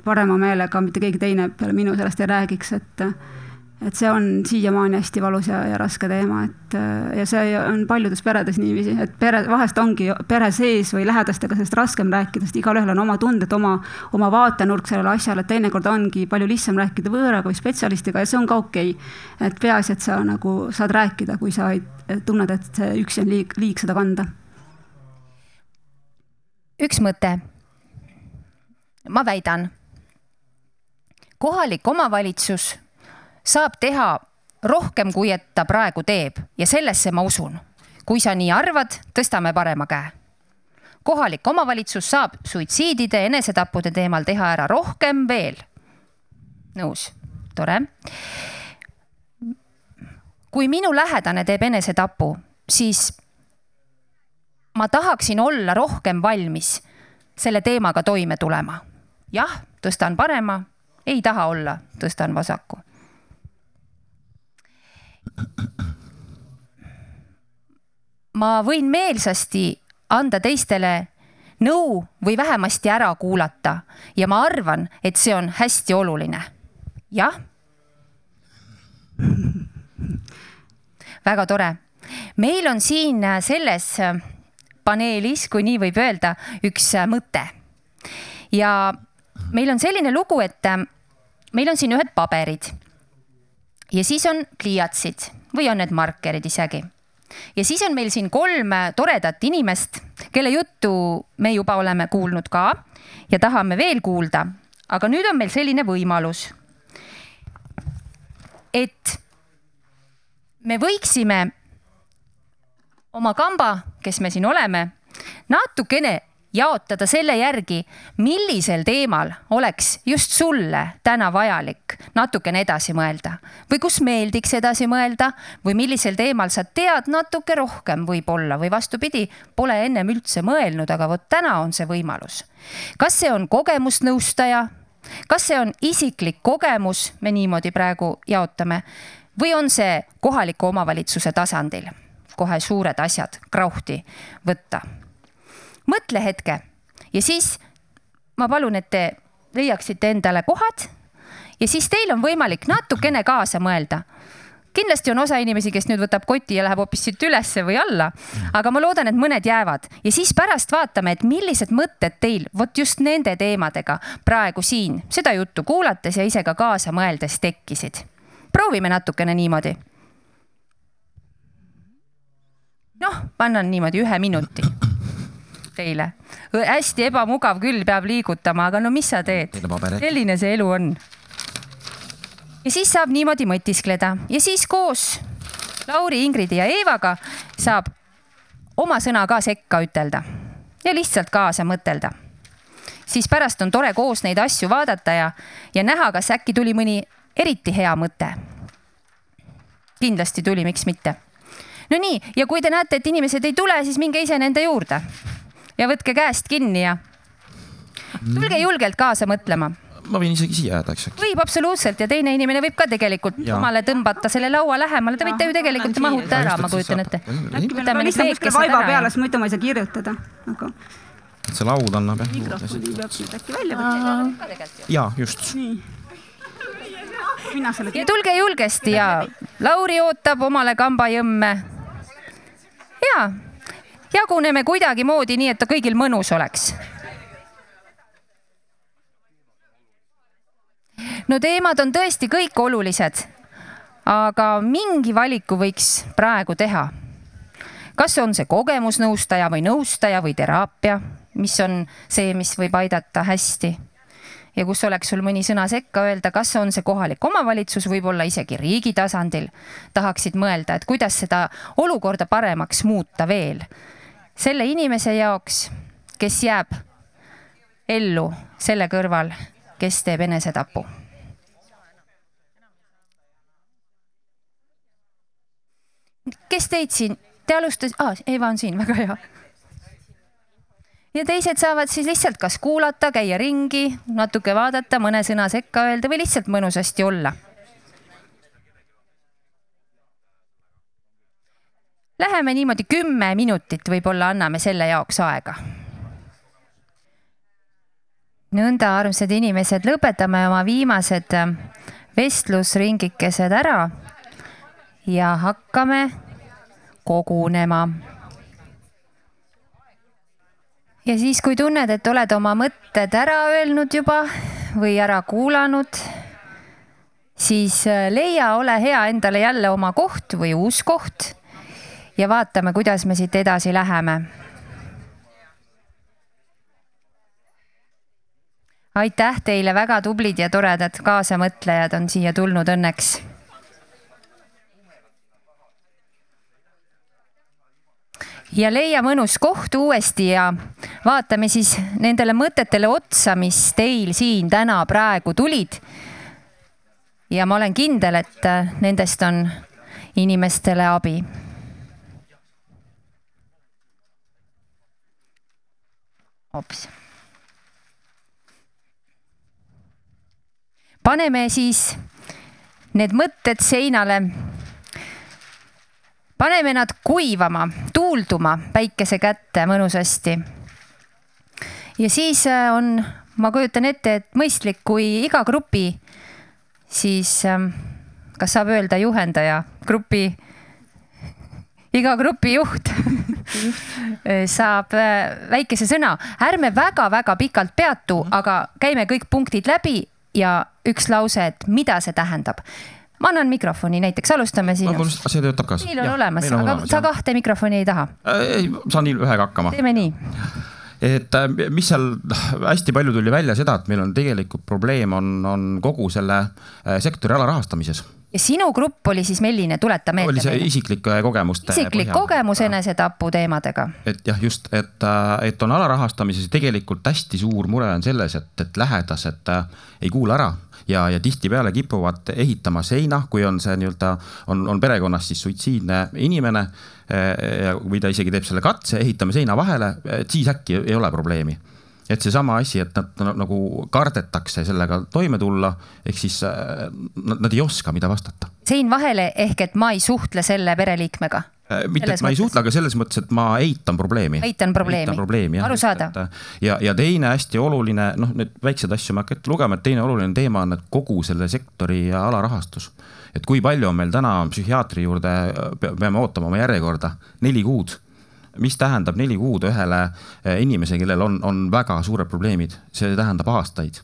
Speaker 3: parema meelega mitte keegi teine peale minu sellest ei räägiks, et et see on siiamaani hästi valus ja, ja raske teema, et ja see on paljudes peredes niiviisi, et pere, vahest ongi pere sees või lähedastega sellest raskem rääkida, sest igalühel on oma tunded, oma, oma vaatenurk sellele asjale, et teinekord ongi palju lihtsam rääkida võõraga või spetsialistiga ja see on ka okei okay.. et peaasi, et sa nagu saad rääkida, kui sa ei, tunned, et see üksi on liig, liig seda kanda.
Speaker 2: üks mõte. ma väidan kohalik omavalitsus saab teha rohkem, kui et ta praegu teeb ja sellesse ma usun. kui sa nii arvad, tõstame parema käe. kohalik omavalitsus saab suitsiidide, enesetappude teemal teha ära rohkem veel. nõus, tore. kui minu lähedane teeb enesetapu, siis ma tahaksin olla rohkem valmis selle teemaga toime tulema. jah, tõstan parema ei taha olla, tõstan vasaku. ma võin meelsasti anda teistele nõu või vähemasti ära kuulata ja ma arvan, et see on hästi oluline. jah. väga tore. meil on siin selles paneelis, kui nii võib öelda, üks mõte ja meil on selline lugu, et meil on siin ühed paberid ja siis on pliiatsid või on need markerid isegi. ja siis on meil siin kolm toredat inimest, kelle juttu me juba oleme kuulnud ka ja tahame veel kuulda. aga nüüd on meil selline võimalus, et me võiksime oma kamba, kes me siin oleme, natukene jaotada selle järgi, millisel teemal oleks just sulle täna vajalik natukene edasi mõelda või kus meeldiks edasi mõelda või millisel teemal sa tead natuke rohkem võib-olla või vastupidi, pole ennem üldse mõelnud, aga vot täna on see võimalus. kas see on kogemusnõustaja, kas see on isiklik kogemus, me niimoodi praegu jaotame, või on see kohaliku omavalitsuse tasandil? Kohe suured asjad krauhti võtta mõtle hetke. Ja siis ma palun, et te leiaksite endale kohad. Ja siis teil on võimalik natukene kaasa mõelda. Kindlasti on osa inimesi, kes nüüd võtab koti ja läheb hoopis siit ülesse või alla, aga ma loodan, et mõned jäävad. Ja siis pärast vaatame, et millised mõtted teil vot just nende teemadega praegu siin seda juttu kuulates ja ise ka kaasa mõeldes tekkisid. proovime natukene niimoodi. noh, annan niimoodi ühe minuti teile. hästi ebamugav küll, peab liigutama, aga no mis sa teed? selline see elu on. ja siis saab niimoodi mõtiskleda ja siis koos Lauri, Ingridi ja Eevaga saab oma sõna ka sekka ütelda ja lihtsalt kaasa mõtelda. siis pärast on tore koos neid asju vaadata ja, ja näha, kas äkki tuli mõni eriti hea mõte. kindlasti tuli, miks mitte no nii, ja kui te näete, et inimesed ei tule, siis minge ise nende juurde ja võtke käest kinni ja tulge julgelt kaasa mõtlema.
Speaker 4: ma võin isegi siia jääda, eks.
Speaker 2: võib absoluutselt ja teine inimene võib ka tegelikult omale tõmbata selle laua lähemale, te võite ju tegelikult mahuta ära, ma kujutan ette.
Speaker 3: äkki meil
Speaker 2: Võtame
Speaker 3: on
Speaker 2: need
Speaker 3: lihtsalt kuskil
Speaker 2: veekesed
Speaker 3: vaiba
Speaker 2: ära
Speaker 3: peal,
Speaker 2: ja-
Speaker 3: sest muidu ma ei saa kirjutada, aga
Speaker 4: see laud annab jah.
Speaker 3: mikrofoni peab nüüd äkki välja võtma.
Speaker 4: ja just.
Speaker 2: ja tulge julgesti ja Lauri ootab omale kambajõmme. ja jaguneme kuidagimoodi nii, et ta kõigil mõnus oleks. no teemad on tõesti kõik olulised, aga mingi valiku võiks praegu teha. kas on see kogemusnõustaja või nõustaja või teraapia, mis on see, mis võib aidata hästi ja kus oleks sul mõni sõna sekka öelda, kas on see kohalik omavalitsus, võib-olla isegi riigi tasandil, tahaksid mõelda, et kuidas seda olukorda paremaks muuta veel selle inimese jaoks, kes jääb ellu selle kõrval, kes teeb enesetapu. kes teid siin, te alustas ah,, Eva on siin, väga hea ja teised saavad siis lihtsalt kas kuulata, käia ringi, natuke vaadata, mõne sõna sekka öelda või lihtsalt mõnusasti olla. Läheme niimoodi kümme minutit, võib-olla anname selle jaoks aega. nõnda, armsad inimesed, lõpetame oma viimased vestlusringikesed ära ja hakkame kogunema ja siis, kui tunned, et oled oma mõtted ära öelnud juba või ära kuulanud, siis äh, leia, ole hea, endale jälle oma koht või uus koht ja vaatame, kuidas me siit edasi läheme. aitäh teile, väga tublid ja toredad kaasamõtlejad on siia tulnud õnneks ja leia mõnus koht uuesti ja vaatame siis nendele mõtetele otsa, mis teil siin täna praegu tulid. ja ma olen kindel, et nendest on inimestele abi. Hops. paneme siis need mõtted seinale paneme nad kuivama, tuulduma päikese kätte mõnusasti. ja siis äh, on, ma kujutan ette, et mõistlik, kui iga grupi siis, ähm, kas saab öelda juhendaja, grupi, iga grupi juht saab äh, väikese sõna, ärme väga-väga pikalt peatu, aga käime kõik punktid läbi ja üks lause, et mida see tähendab ma annan mikrofoni näiteks, alustame sinust.
Speaker 4: see töötab ka.
Speaker 2: meil on ja, olemas, aga olemas, sa kahte mikrofoni ei taha?
Speaker 4: ei, saan ühega hakkama.
Speaker 2: teeme nii.
Speaker 4: et äh, mis seal hästi palju tuli välja seda, et meil on tegelikult probleem on, on kogu selle äh, sektori alarahastamises
Speaker 2: ja sinu grupp oli siis milline, tuleta meelde.
Speaker 4: oli see isiklike kogemuste.
Speaker 2: isiklik kogemus enesetapu teemadega.
Speaker 4: et jah, just, et, äh, et on alarahastamises tegelikult hästi suur mure on selles, et, et lähedased ei kuula ära ja, ja tihtipeale kipuvad ehitama seina, kui on see nii-öelda, on, on perekonnas siis suitsiidne inimene või ta isegi teeb selle katse, ehitame seina vahele, et siis äkki ei ole probleemi et seesama asi, et nad nagu kardetakse sellega toime tulla, ehk siis nad, nad ei oska, mida vastata.
Speaker 2: sein vahele ehk et ma ei suhtle selle pereliikmega
Speaker 4: mitte, et ma ei suhtle, aga selles mõttes, et ma eitan probleemi.
Speaker 2: eitan probleemi,
Speaker 4: probleemi,
Speaker 2: arusaadav.
Speaker 4: ja, ja teine hästi oluline, noh, need väikseid asju ma ei hakka ette lugema, et teine oluline teema on, et kogu selle sektori alarahastus. et kui palju on meil täna psühhiaatri juurde, peame ootama oma järjekorda, neli kuud mis tähendab neli kuud ühele inimesele, kellel on, on väga suured probleemid, see tähendab aastaid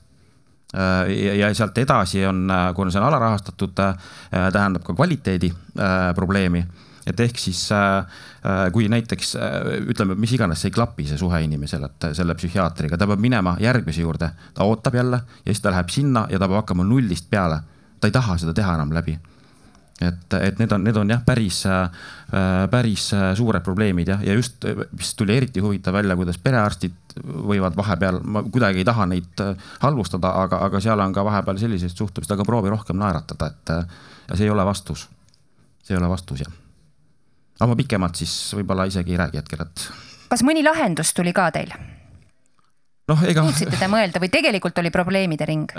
Speaker 4: ja, ja sealt edasi on, kuna see on alarahastatud, tähendab ka kvaliteedi probleemi et ehk siis kui näiteks ütleme, mis iganes ei klapi see suhe inimesel, et selle psühhiaatriga, ta peab minema järgmise juurde, ta ootab jälle ja siis ta läheb sinna ja ta peab hakkama nullist peale. ta ei taha seda teha enam läbi. Et, et need on, need on jah, päris, päris suured probleemid jah, ja just, mis tuli eriti huvitav välja, kuidas perearstid võivad vahepeal, ma kuidagi ei taha neid halvustada, aga, aga seal on ka vahepeal selliseid suhtumist, aga proovi rohkem naeratada, et ja see ei ole vastus. see ei ole vastus jah aga ma pikemalt siis võib-olla isegi ei räägi hetkel, et.
Speaker 2: kas mõni lahendus tuli ka teil?
Speaker 4: Noh, ega.
Speaker 2: suutsite te mõelda või tegelikult oli probleemide ring?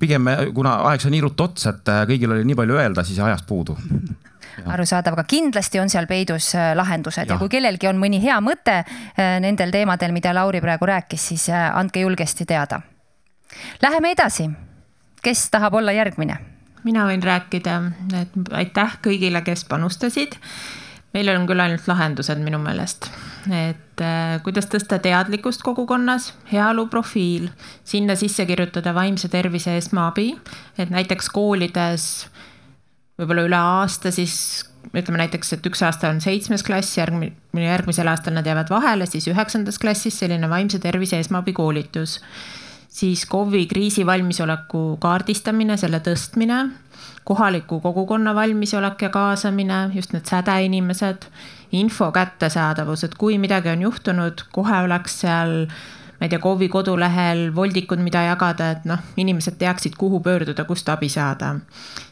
Speaker 4: pigem kuna aeg sai nii ruttu otsa, et kõigil oli nii palju öelda, siis ajast puudu [laughs]
Speaker 2: arusaadav, aga kindlasti on seal peidus lahendused ja. ja kui kellelgi on mõni hea mõte nendel teemadel, mida Lauri praegu rääkis, siis andke julgesti teada. Läheme edasi. kes tahab olla järgmine?
Speaker 5: mina võin rääkida, et aitäh kõigile, kes panustasid. meil on küll ainult lahendused minu meelest, et äh, kuidas tõsta teadlikkust kogukonnas, heaolu profiil, sinna sisse kirjutada vaimse tervise esmaabi, et näiteks koolides võib-olla üle aasta siis ütleme näiteks, et üks aasta on seitsmes klass, järgmine, järgmisel aastal nad jäävad vahele, siis üheksandas klassis selline vaimse tervise esmaabikoolitus siis KOV-i kriisivalmisoleku kaardistamine, selle tõstmine, kohaliku kogukonna valmisolek ja kaasamine, just need sädeinimesed, info kättesaadavus, et kui midagi on juhtunud, kohe oleks seal ma ei tea, KOV-i kodulehel voldikud, mida jagada, et noh, inimesed teaksid, kuhu pöörduda, kust abi saada.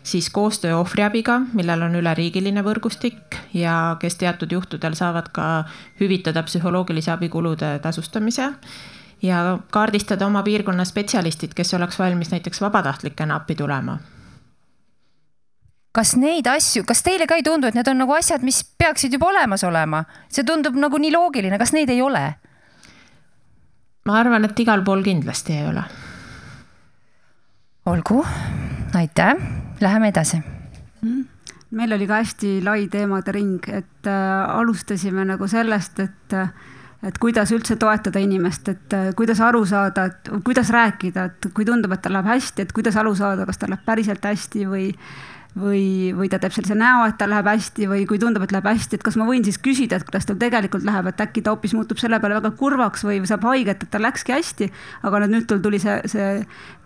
Speaker 5: siis koostöö ohvriabiga, millel on üleriigiline võrgustik ja kes teatud juhtudel saavad ka hüvitada psühholoogilise abi kulude tasustamise ja kaardistada oma piirkonna spetsialistid, kes oleks valmis näiteks vabatahtlikena appi tulema
Speaker 2: kas neid asju, kas teile ka ei tundu, et need on nagu asjad, mis peaksid juba olemas olema? see tundub nagu nii loogiline, kas neid ei ole?
Speaker 5: ma arvan, et igal pool kindlasti ei ole.
Speaker 2: olgu, aitäh, läheme edasi
Speaker 3: mm. meil oli ka hästi lai teemade ring, et äh, alustasime nagu sellest, et et kuidas üldse toetada inimest, et äh, kuidas aru saada, et kuidas rääkida, et kui tundub, et tal läheb hästi, et kuidas aru saada, kas tal läheb päriselt hästi või või, või ta teeb sellise näo, et tal läheb hästi või kui tundub, et läheb hästi, et kas ma võin siis küsida, et kuidas tal tegelikult läheb, et äkki ta hoopis muutub selle peale väga kurvaks või saab haiget, et tal läkski hästi. aga nüüd tal tuli see, see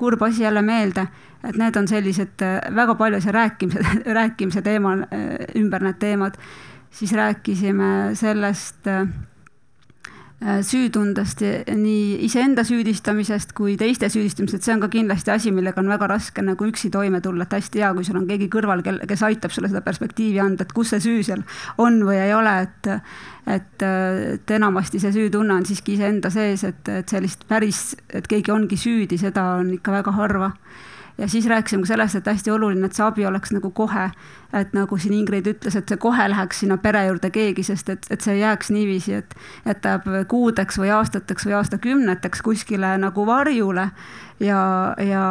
Speaker 3: kurb asi jälle meelde, et need on sellised äh, väga palju see rääkimise, [laughs] rääkimise teema äh, ümber need teemad. siis rääkisime sellest Äh, süütundest, nii iseenda süüdistamisest kui teiste süüdistamisest, see on ka kindlasti asi, millega on väga raske nagu üksi toime tulla, et hästi hea, kui sul on keegi kõrval, kel, kes aitab sulle seda perspektiivi anda, et kus see süü seal on või ei ole, et et, et enamasti see süütunne on siiski iseenda sees, et, et sellist päris, et keegi ongi süüdi, seda on ikka väga harva ja siis rääkisime ka sellest, et hästi oluline, et see abi oleks nagu kohe. et nagu siin Ingrid ütles, et see kohe läheks sinna pere juurde keegi, sest et, et see ei jääks niiviisi, et, et ta jääb kuudeks või aastateks või aastakümneteks kuskile nagu varjule ja, ja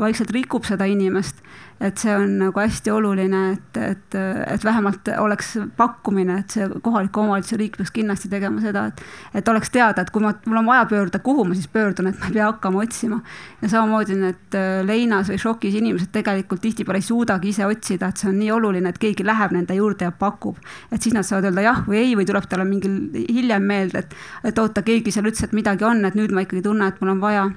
Speaker 3: vaikselt rikub seda inimest et see on nagu hästi oluline, et, et, et vähemalt oleks pakkumine, et see kohaliku omavalitsuse riik peaks kindlasti tegema seda, et, et oleks teada, et kui ma, mul on vaja pöörduda, kuhu ma siis pöördun, et ma ei pea hakkama otsima. ja samamoodi need äh, leinas või šokis inimesed tegelikult tihtipeale ei suudagi ise otsida, et see on nii oluline, et keegi läheb nende juurde ja pakub. et siis nad saavad öelda jah või ei või tuleb talle mingil hiljem meelde, et, et oota, keegi seal ütles, et midagi on, et nüüd ma ikkagi tunnen, et mul on vaja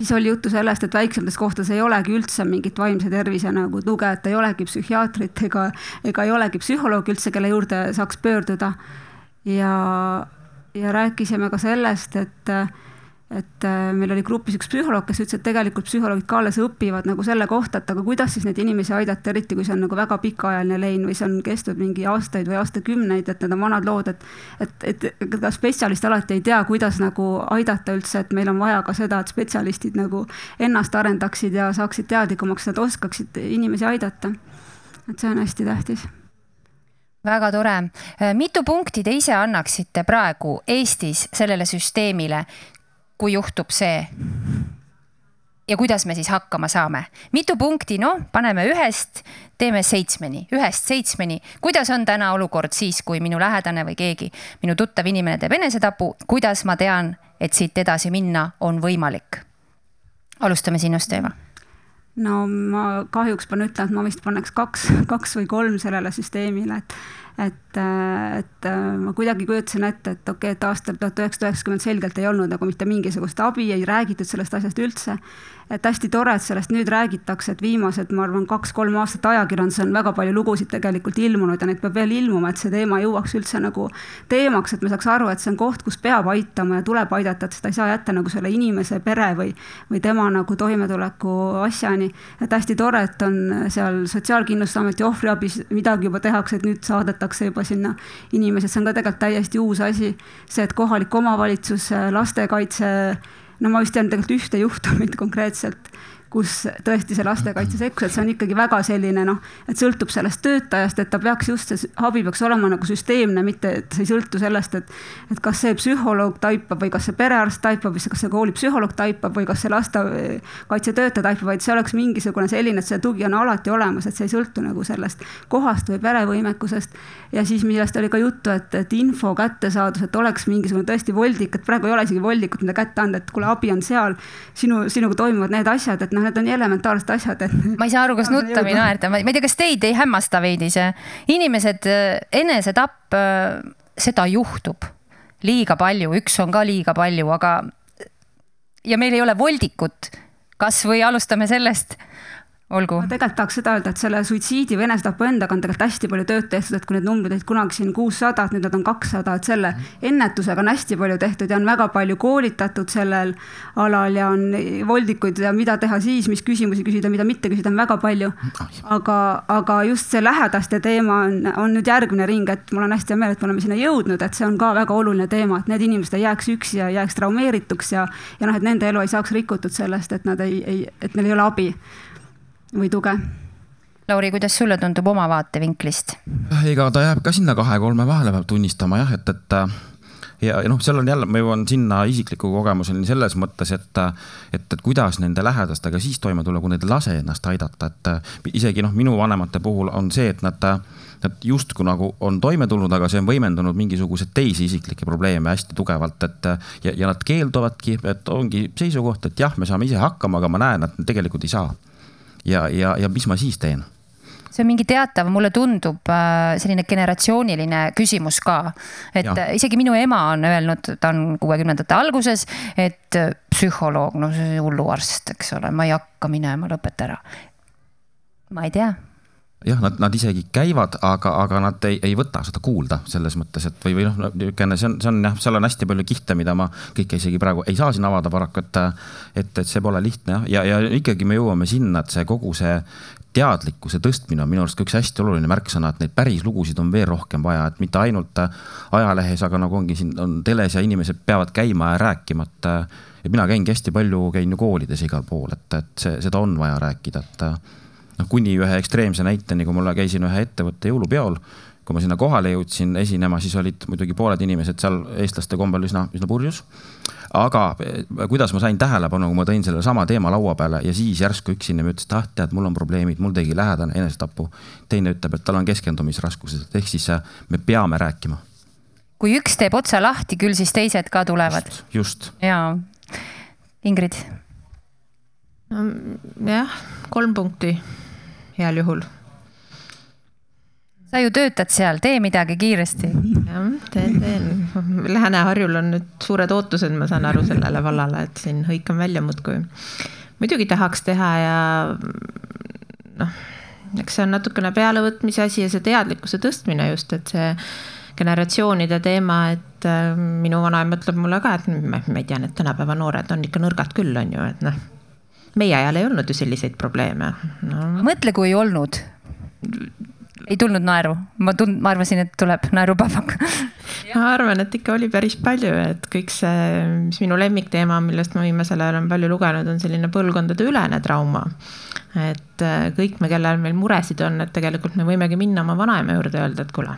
Speaker 3: siis oli juttu sellest, et väiksemates kohtades ei olegi üldse mingit vaimse tervise nagu tuge, et ei olegi psühhiaatrit ega, ega ei olegi psühholoogi üldse, kelle juurde saaks pöörduda. ja, ja rääkisime ka sellest, et et äh, meil oli grupis üks psühholoog, kes ütles, et tegelikult psühholoogid ka alles õpivad nagu selle kohta, et aga kuidas siis neid inimesi aidata, eriti kui see on nagu väga pikaajaline lein või see on kestnud mingi aastaid või aastakümneid, et need on vanad lood, et et, et ka spetsialist alati ei tea, kuidas nagu aidata üldse, et meil on vaja ka seda, et spetsialistid nagu ennast arendaksid ja saaksid teadlikumaks, nad oskaksid inimesi aidata. et see on hästi tähtis
Speaker 2: väga tore. mitu punkti te ise annaksite praegu Eestis sellele süsteemile, kui juhtub see. ja kuidas me siis hakkama saame, mitu punkti, noh, paneme ühest, teeme seitsmeni, ühest seitsmeni. kuidas on täna olukord siis, kui minu lähedane või keegi, minu tuttav inimene teeb enesetapu, kuidas ma tean, et siit edasi minna on võimalik? alustame sinust, Eeva
Speaker 3: no ma kahjuks pean ütlema, et ma vist paneks kaks, kaks või kolm sellele süsteemile, et et, et ma kuidagi kujutasin ette, et okei okay,, et aastal tuhat üheksasada üheksakümmend selgelt ei olnud nagu mitte mingisugust abi, ei räägitud sellest asjast üldse et hästi tore, et sellest nüüd räägitakse, et viimased, ma arvan, kaks-kolm aastat ajakirjanduses on väga palju lugusid tegelikult ilmunud ja neid peab veel ilmuma, et see teema jõuaks üldse nagu teemaks, et me saaks aru, et see on koht, kus peab aitama ja tuleb aidata, et seda ei saa jätta nagu selle inimese pere või, või tema nagu toimetuleku asjani. et hästi tore, et on seal Sotsiaalkindlustusameti ohvriabis midagi juba tehakse, et nüüd saadet, kaasatakse juba sinna inimesi, see on ka tegelikult täiesti uus asi. see, et kohalik omavalitsus, lastekaitse, no ma vist tean tegelikult ühte juhtumit konkreetselt kus tõesti see lastekaitse sekkus, et see on ikkagi väga selline noh, et sõltub sellest töötajast, et ta peaks just, see abi peaks olema nagu süsteemne, mitte et see ei sõltu sellest, et et kas see psühholoog taipab või kas see perearst taipab või kas see koolipsühholoog taipab või kas see lastekaitsetöötaja taipab, vaid see oleks mingisugune selline, et see tugi on alati olemas, et see ei sõltu nagu sellest kohast või perevõimekusest. Ja siis, millest oli ka juttu, et, et info kättesaadus, et oleks mingisugune tõesti voldik, et praegu ei ole isegi voldikut, mida kätte anda, et kuule, abi on seal, sinu, sinuga toimuvad need asjad, et noh, need on nii elementaarsed asjad, et.
Speaker 2: ma ei saa aru, kas nutta või naerda, ma ei tea, kas teid ei hämmasta veidi see, inimesed, enesetapp, seda juhtub liiga palju, üks on ka liiga palju, aga ja meil ei ole voldikut. kas või alustame sellest olgu.
Speaker 3: ma tegelikult tahaks seda öelda, et selle suitsiidi või enesetapu endaga on tegelikult hästi palju tööd tehtud, et kui need numbrid olid kunagi siin kuussada, et nüüd nad on kakssada, et selle ennetusega on hästi palju tehtud ja on väga palju koolitatud sellel alal ja on voldikuid ja mida teha siis, mis küsimusi küsida, mida mitte küsida, on väga palju. aga, aga just see lähedaste teema on, on nüüd järgmine ring, et mul on hästi hea meel, et me oleme sinna jõudnud, et see on ka väga oluline teema, et need inimesed ei jääks üksi ja jääks traumeerituks ja, ja noh, et nende elu ei saaks rikutud sellest, et nad ei, ei, et neil ei ole abi või tuge.
Speaker 2: Lauri, kuidas sulle tundub oma vaatevinklist?
Speaker 4: ega ta jääb ka sinna kahe-kolme vahele, peab tunnistama jah, et, et ja, ja noh, seal on jälle, ma jõuan sinna isikliku kogemuseni selles mõttes, et, et, et kuidas nende lähedastega siis toime tulla, kui nad ei lase ennast aidata, et isegi noh, minu vanemate puhul on see, et nad, nad justkui nagu on toime tulnud, aga see on võimendunud mingisuguseid teisi isiklikke probleeme hästi tugevalt, et ja, ja nad keelduvadki, et ongi seisukoht, et jah, me saame ise hakkama, aga ma näen, et nad tegelikult ei saa ja, ja, ja mis ma siis teen?
Speaker 2: see on mingi teatav, mulle tundub äh, selline generatsiooniline küsimus ka. et ja. isegi minu ema on öelnud, ta on kuuekümnendate alguses, et äh, psühholoog, no see hulluarst, eks ole, ma ei hakka minema, lõpeta ära. ma ei tea
Speaker 4: jah, nad, nad isegi käivad, aga, aga nad ei, ei võta seda kuulda selles mõttes, et või, või noh, niisugune, see on, see on jah, seal on hästi palju kihte, mida ma kõike isegi praegu ei saa siin avada paraku, et. et, et see pole lihtne jah, ja, ja ikkagi me jõuame sinna, et see kogu see teadlikkuse tõstmine on minu arust ka üks hästi oluline märksõna, et neid päris lugusid on veel rohkem vaja, et mitte ainult ajalehes, aga nagu ongi siin on teles ja inimesed peavad käima ja rääkima, et. et mina käingi hästi palju, käin ju koolides igal pool, et, et see, seda on vaja rääkida, et noh, kuni ühe ekstreemse näiteni, kui mulle käisin ühe ettevõtte jõulupeol, kui ma sinna kohale jõudsin esinema, siis olid muidugi pooled inimesed seal eestlaste kombel üsna, üsna purjus. aga eh, kuidas ma sain tähelepanu, kui ma tõin sellesama teema laua peale ja siis järsku üks inimene ütles, et ah, tead, mul on probleemid, mul tegi lähedane enesetapu. teine ütleb, et tal on keskendumisraskused, ehk siis eh, me peame rääkima.
Speaker 2: kui üks teeb otsa lahti, küll siis teised ka tulevad.
Speaker 4: just, just..
Speaker 2: jaa. Ingrid.
Speaker 5: jah, kolm punkti heal juhul.
Speaker 2: sa ju töötad seal, tee midagi kiiresti.
Speaker 5: jah, teen, teen. Lääne-Harjul on nüüd suured ootused, ma saan aru sellele vallale, et siin hõikan välja muudkui. muidugi tahaks teha ja noh, eks see on natukene pealevõtmise asi ja see teadlikkuse tõstmine just, et see generatsioonide teema, et äh, minu vanaema ütleb mulle ka, et ma ei tea, need tänapäeva noored on ikka nõrgad küll, on ju, et noh meie ajal ei olnud ju selliseid probleeme.
Speaker 2: No.. mõtle, kui ei olnud. ei tulnud naeru, ma tund-, ma arvasin, et tuleb naerupäevak
Speaker 5: ma arvan, et ikka oli päris palju, et kõik see, mis minu lemmikteema, millest ma viimasel ajal olen palju lugenud, on selline põlvkondadeülene trauma. et äh, kõik me, kellel meil muresid on, et tegelikult me võimegi minna oma vanaema juurde ja öelda, et kuule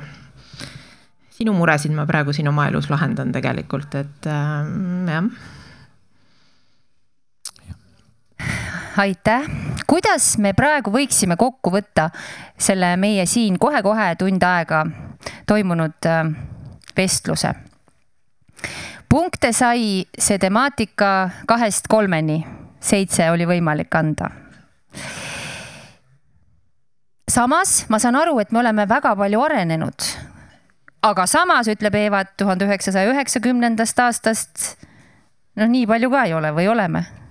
Speaker 5: sinu muresid ma praegu siin oma elus lahendan tegelikult, et äh, jah
Speaker 2: aitäh. kuidas me praegu võiksime kokku võtta selle meie siin kohe-kohe tund aega toimunud äh, vestluse? punkte sai see temaatika kahest kolmeni, seitse oli võimalik anda samas ma saan aru, et me oleme väga palju arenenud. aga samas ütleb Eva, et tuhande üheksasaja üheksakümnendast aastast noh, nii palju ka ei ole või oleme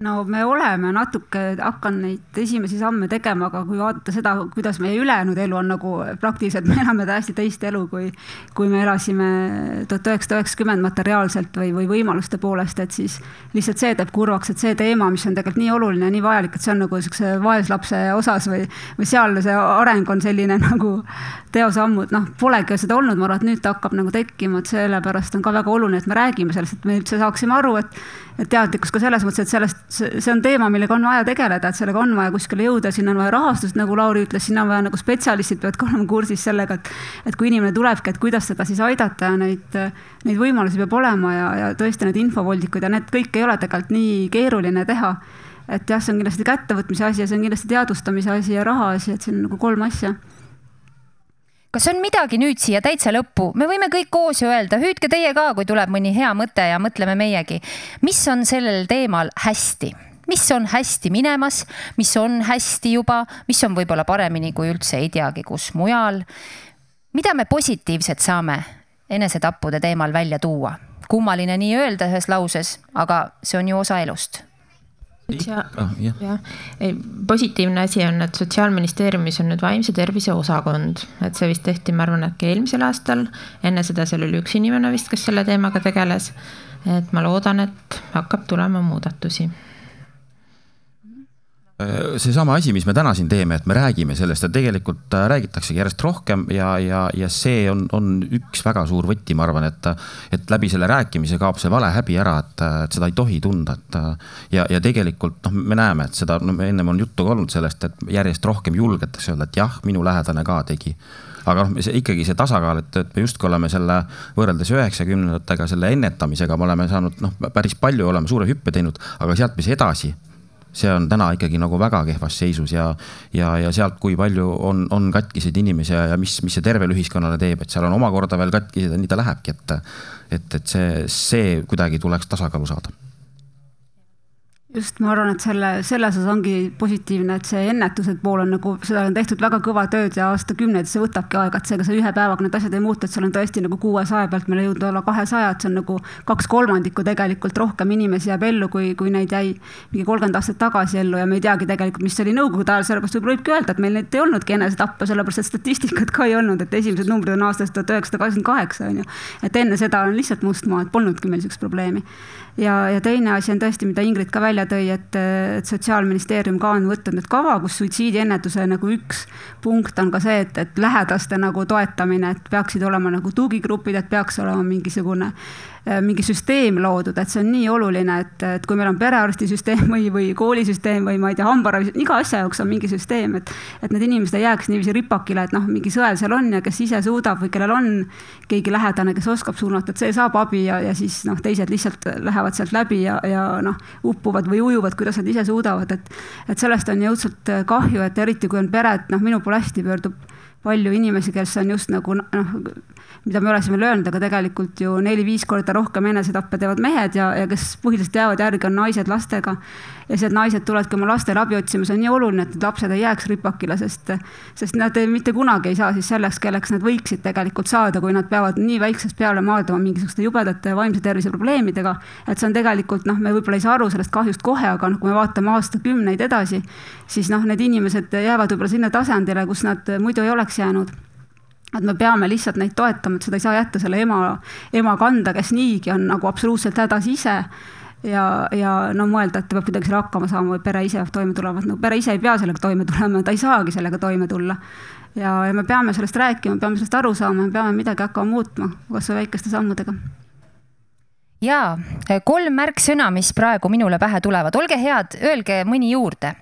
Speaker 3: no me oleme natuke hakanud neid esimesi samme tegema, aga kui vaadata seda, kuidas meie ülejäänud elu on nagu praktiliselt, me elame täiesti teist elu, kui, kui me elasime tuhat üheksasada üheksakümmend materiaalselt või, või võimaluste poolest, et siis lihtsalt see teeb kurvaks, et see teema, mis on tegelikult nii oluline ja nii vajalik, et see on nagu siukse vaeslapse osas või, või seal see areng on selline [laughs] nagu teosammud, noh, polegi seda olnud, ma arvan, et nüüd ta hakkab nagu tekkima, et sellepärast on ka väga oluline, et me räägime sellest, et me üldse saaksime aru, et et teadlikkus ka selles mõttes, et sellest, see on teema, millega on vaja tegeleda, et sellega on vaja kuskile jõuda, sinna on vaja rahastust, nagu Lauri ütles, sinna on vaja nagu spetsialistid peavad ka olema kursis sellega, et et kui inimene tulebki, et kuidas teda siis aidata ja neid, neid võimalusi peab olema ja, ja tõesti need infovoldikud ja need kõik ei ole tegelikult nii keeruline teha. et jah, see on kindlasti kättevõtmise asi ja see on kindlasti teadvustamise asi ja raha asi, et siin on nagu kolm asja
Speaker 2: kas on midagi nüüd siia täitsa lõppu, me võime kõik koos ju öelda, hüüdke teie ka, kui tuleb mõni hea mõte ja mõtleme meiegi. mis on sellel teemal hästi, mis on hästi minemas, mis on hästi juba, mis on võib-olla paremini, kui üldse ei teagi, kus mujal. mida me positiivset saame enesetappude teemal välja tuua? kummaline nii öelda ühes lauses, aga see on ju osa elust
Speaker 5: Ah, jah ja., positiivne asi on, et Sotsiaalministeeriumis on nüüd vaimse tervise osakond, et see vist tehti, ma arvan, äkki eelmisel aastal. enne seda seal oli üks inimene vist, kes selle teemaga tegeles. et ma loodan, et hakkab tulema muudatusi
Speaker 4: seesama asi, mis me täna siin teeme, et me räägime sellest ja tegelikult äh, räägitaksegi järjest rohkem ja, ja, ja see on, on üks väga suur võti, ma arvan, et, et läbi selle rääkimise kaob see vale häbi ära, et, et seda ei tohi tunda, et ja, ja tegelikult noh, me näeme, et seda no,, ennem on juttu ka olnud sellest, et järjest rohkem julgetakse öelda, et jah, minu lähedane ka tegi. Aga noh, see ikkagi see tasakaal, et, et me justkui oleme selle võrreldes üheksakümnendatega selle ennetamisega, me oleme saanud noh, päris palju oleme suure hüppe teinud, aga sealt, mis edasi see on täna ikkagi nagu väga kehvas seisus ja, ja, ja sealt, kui palju on, on katkiseid inimesi ja, ja mis, mis see tervele ühiskonnale teeb, et seal on omakorda veel katkised ja nii ta lähebki, et, et, et see, see kuidagi tuleks tasakaalu saada
Speaker 3: just, ma arvan, et selle, selles osas ongi positiivne, et see ennetuse pool on nagu, seda on tehtud väga kõva tööd ja aastakümneid, see võtabki aega, et seega see ühe päevaga need asjad ei muutu, et seal on tõesti nagu kuuesaja pealt meil jõudnud olla kahesaja, et see on nagu kaks kolmandikku tegelikult rohkem inimesi jääb ellu, kui, kui neid jäi mingi kolmkümmend aastat tagasi ellu ja me ei teagi tegelikult, mis oli nõukogude ajal, sellepärast võib-olla võibki öelda, et meil neid ei olnudki enesetappe, sellepärast et statistikat ka ei olnud, et esimesed numbrid on aastast tuhat üheksasada kaheksakümmend kaheksa on ju. et enne seda on lihtsalt must maa, et polnudki meil niisugust probleemi ja, ja teine asi on tõesti, mida Ingrid ka välja tõi, et, et Sotsiaalministeerium ka on võtnud nüüd kava, kus suitsiidiennetuse nagu üks punkt on ka see, et, et lähedaste nagu toetamine, et peaksid olema nagu tugigrupid, et peaks olema mingisugune mingi süsteem loodud, et see on nii oluline, et, et kui meil on perearstisüsteem või, või koolisüsteem või ma ei tea, hambaravi, iga asja jaoks on mingi süsteem, et et need inimesed ei jääks niiviisi ripakile, et noh, mingi sõel seal on ja kes ise suudab või kellel on keegi lähedane, kes oskab suunata, et see saab abi ja, ja siis noh, teised lihtsalt lähevad sealt läbi ja, ja noh, uppuvad või ujuvad, kuidas nad ise suudavad, et et sellest on jõudsalt kahju, et eriti kui on pered, noh, minu poole hästi pöördub palju inimesi, kes on just nagu noh, mida me oleksime löönud, aga tegelikult ju neli-viis korda rohkem enesetappe teevad mehed ja, ja kes põhiliselt jäävad järgi, on naised lastega. ja siis need naised tulevadki oma lastele abi otsima, see on nii oluline, et need lapsed ei jääks ripakile, sest, sest nad ei, mitte kunagi ei saa siis selleks, kelleks nad võiksid tegelikult saada, kui nad peavad nii väiksest peale maadlema mingisuguste jubedate vaimse tervise probleemidega. et see on tegelikult noh, me võib-olla ei saa aru sellest kahjust kohe, aga noh, kui me vaatame aastakümneid edasi, siis noh, need inimesed jäävad võib-olla sinna tasandile, kus nad muidu ei oleks jäänud et me peame lihtsalt neid toetama, et seda ei saa jätta selle ema, ema kanda, kes niigi on nagu absoluutselt hädas ise. ja, ja no mõelda, et ta peab kuidagi selle hakkama saama või pere ise peab toime tulema, et no pere ise ei pea sellega toime tulema, ta ei saagi sellega toime tulla. ja, ja me peame sellest rääkima, peame sellest aru saama, me peame midagi hakkama muutma, kas või väikeste sammudega
Speaker 2: ja kolm märksõna, mis praegu minule pähe tulevad, olge head, öelge mõni juurde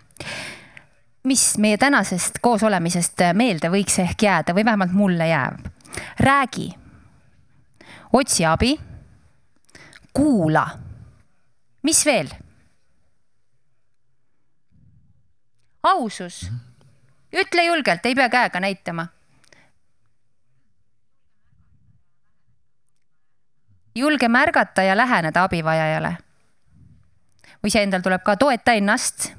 Speaker 2: mis meie tänasest koosolemisest meelde võiks ehk jääda või vähemalt mulle jääb? räägi, otsi abi, kuula. mis veel? ausus, ütle julgelt, ei pea käega näitama. julge märgata ja läheneda abivajajale. või see endal tuleb ka toeta ennast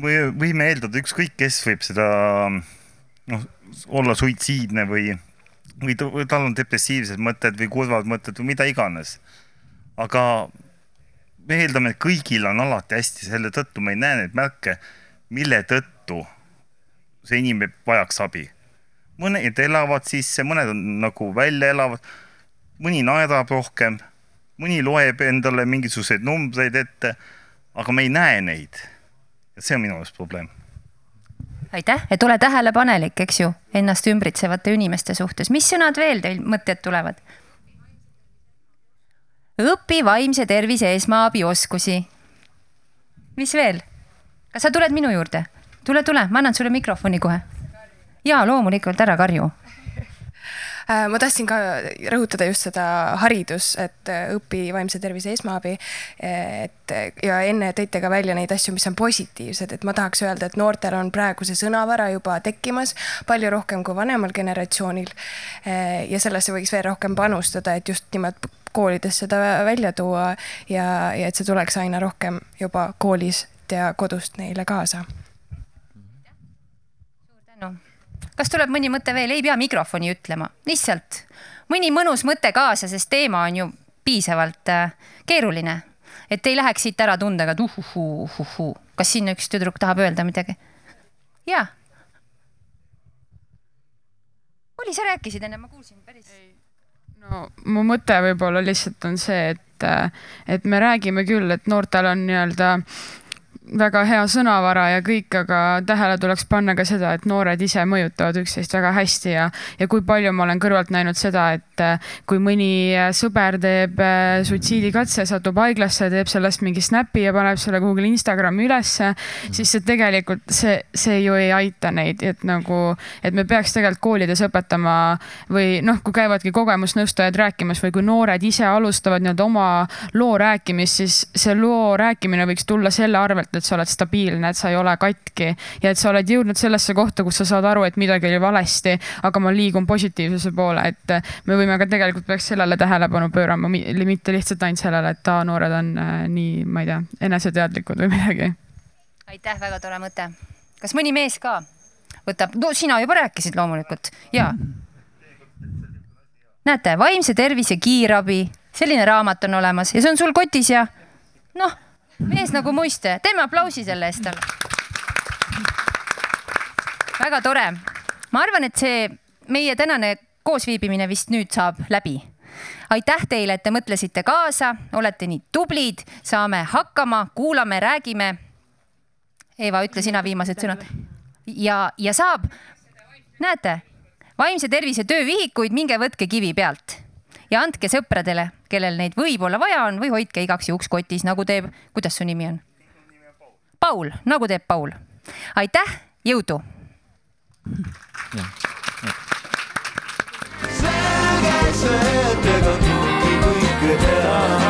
Speaker 6: võime eeldada, ükskõik kes võib seda noh, olla suitsiidne või, või tal on depressiivsed mõtted või kurvad mõtted või mida iganes. aga me eeldame, et kõigil on alati hästi, selle tõttu me ei näe neid märke, mille tõttu see inimene vajaks abi. mõned elavad sisse, mõned on nagu välja elavad, mõni naerab rohkem, mõni loeb endale mingisuguseid numbreid ette, aga me ei näe neid. Ja see on minu arust probleem
Speaker 2: aitäh, et ole tähelepanelik, eks ju, ennast ümbritsevate inimeste suhtes. mis sõnad veel teil mõtted tulevad? õpi vaimse tervise esmaabioskusi. mis veel? kas sa tuled minu juurde? tule, tule, ma annan sulle mikrofoni kohe. ja loomulikult, ära karju.
Speaker 7: Äh, ma tahtsin ka rõhutada just seda haridus, et äh, õpi vaimse tervise esmaabi. et ja enne tõite ka välja neid asju, mis on positiivsed, et ma tahaks öelda, et noortel on praegu see sõnavara juba tekkimas palju rohkem kui vanemal generatsioonil. Äh, ja sellesse võiks veel rohkem panustada, et just nimelt koolides seda välja tuua ja, ja et see tuleks aina rohkem juba koolist ja kodust neile kaasa
Speaker 2: kas tuleb mõni mõte veel, ei pea mikrofoni ütlema, lihtsalt mõni mõnus mõte kaasa, sest teema on ju piisavalt äh, keeruline. et ei läheks siit ära tundega, et uhuhuu. kas siin üks tüdruk tahab öelda midagi? jaa. oli, sa rääkisid enne, ma kuulsin päris.
Speaker 8: no mu mõte võib-olla lihtsalt on see, et, et me räägime küll, et noortel on nii-öelda väga hea sõnavara ja kõik, aga tähele tuleks panna ka seda, et noored ise mõjutavad üksteist väga hästi ja, ja kui palju ma olen kõrvalt näinud seda, et äh, kui mõni äh, sõber teeb äh, suitsiidikatse, satub haiglasse, teeb sellest mingi snap'i ja paneb selle kuhugile Instagrami ülesse, siis see tegelikult, see, see ju ei aita neid, et nagu, et me peaks tegelikult koolides õpetama või noh, kui käivadki kogemusnõustajad rääkimas või kui noored ise alustavad nii-öelda oma loo rääkimist, siis see loo rääkimine võiks tulla selle arvelt, et sa oled stabiilne, et sa ei ole katki ja et sa oled jõudnud sellesse kohta, kus sa saad aru, et midagi oli valesti, aga ma liigun positiivsuse poole, et me võime ka tegelikult peaks sellele tähelepanu pöörama, mitte lihtsalt ainult sellele, et aa, noored on äh, nii, ma ei tea, eneseteadlikud või midagi.
Speaker 2: aitäh, väga tore mõte. kas mõni mees ka võtab, no sina juba rääkisid loomulikult ja. näete, vaimse tervise kiirabi, selline raamat on olemas ja see on sul kotis ja noh mees nagu muiste, teeme aplausi selle eest talle. väga tore. ma arvan, et see meie tänane koosviibimine vist nüüd saab läbi. aitäh teile, et te mõtlesite kaasa, olete nii tublid, saame hakkama, kuulame, räägime. Eva, ütle sina viimased sõnad. ja, ja saab, näete, vaimse tervise töövihikuid, minge võtke kivi pealt ja andke sõpradele, kellel neid võib-olla vaja on või hoidke igaks juhuks kotis, nagu teeb, kuidas su nimi on? Paul, nagu teeb Paul. aitäh, jõudu. selge see, et ega kõike kõike teha.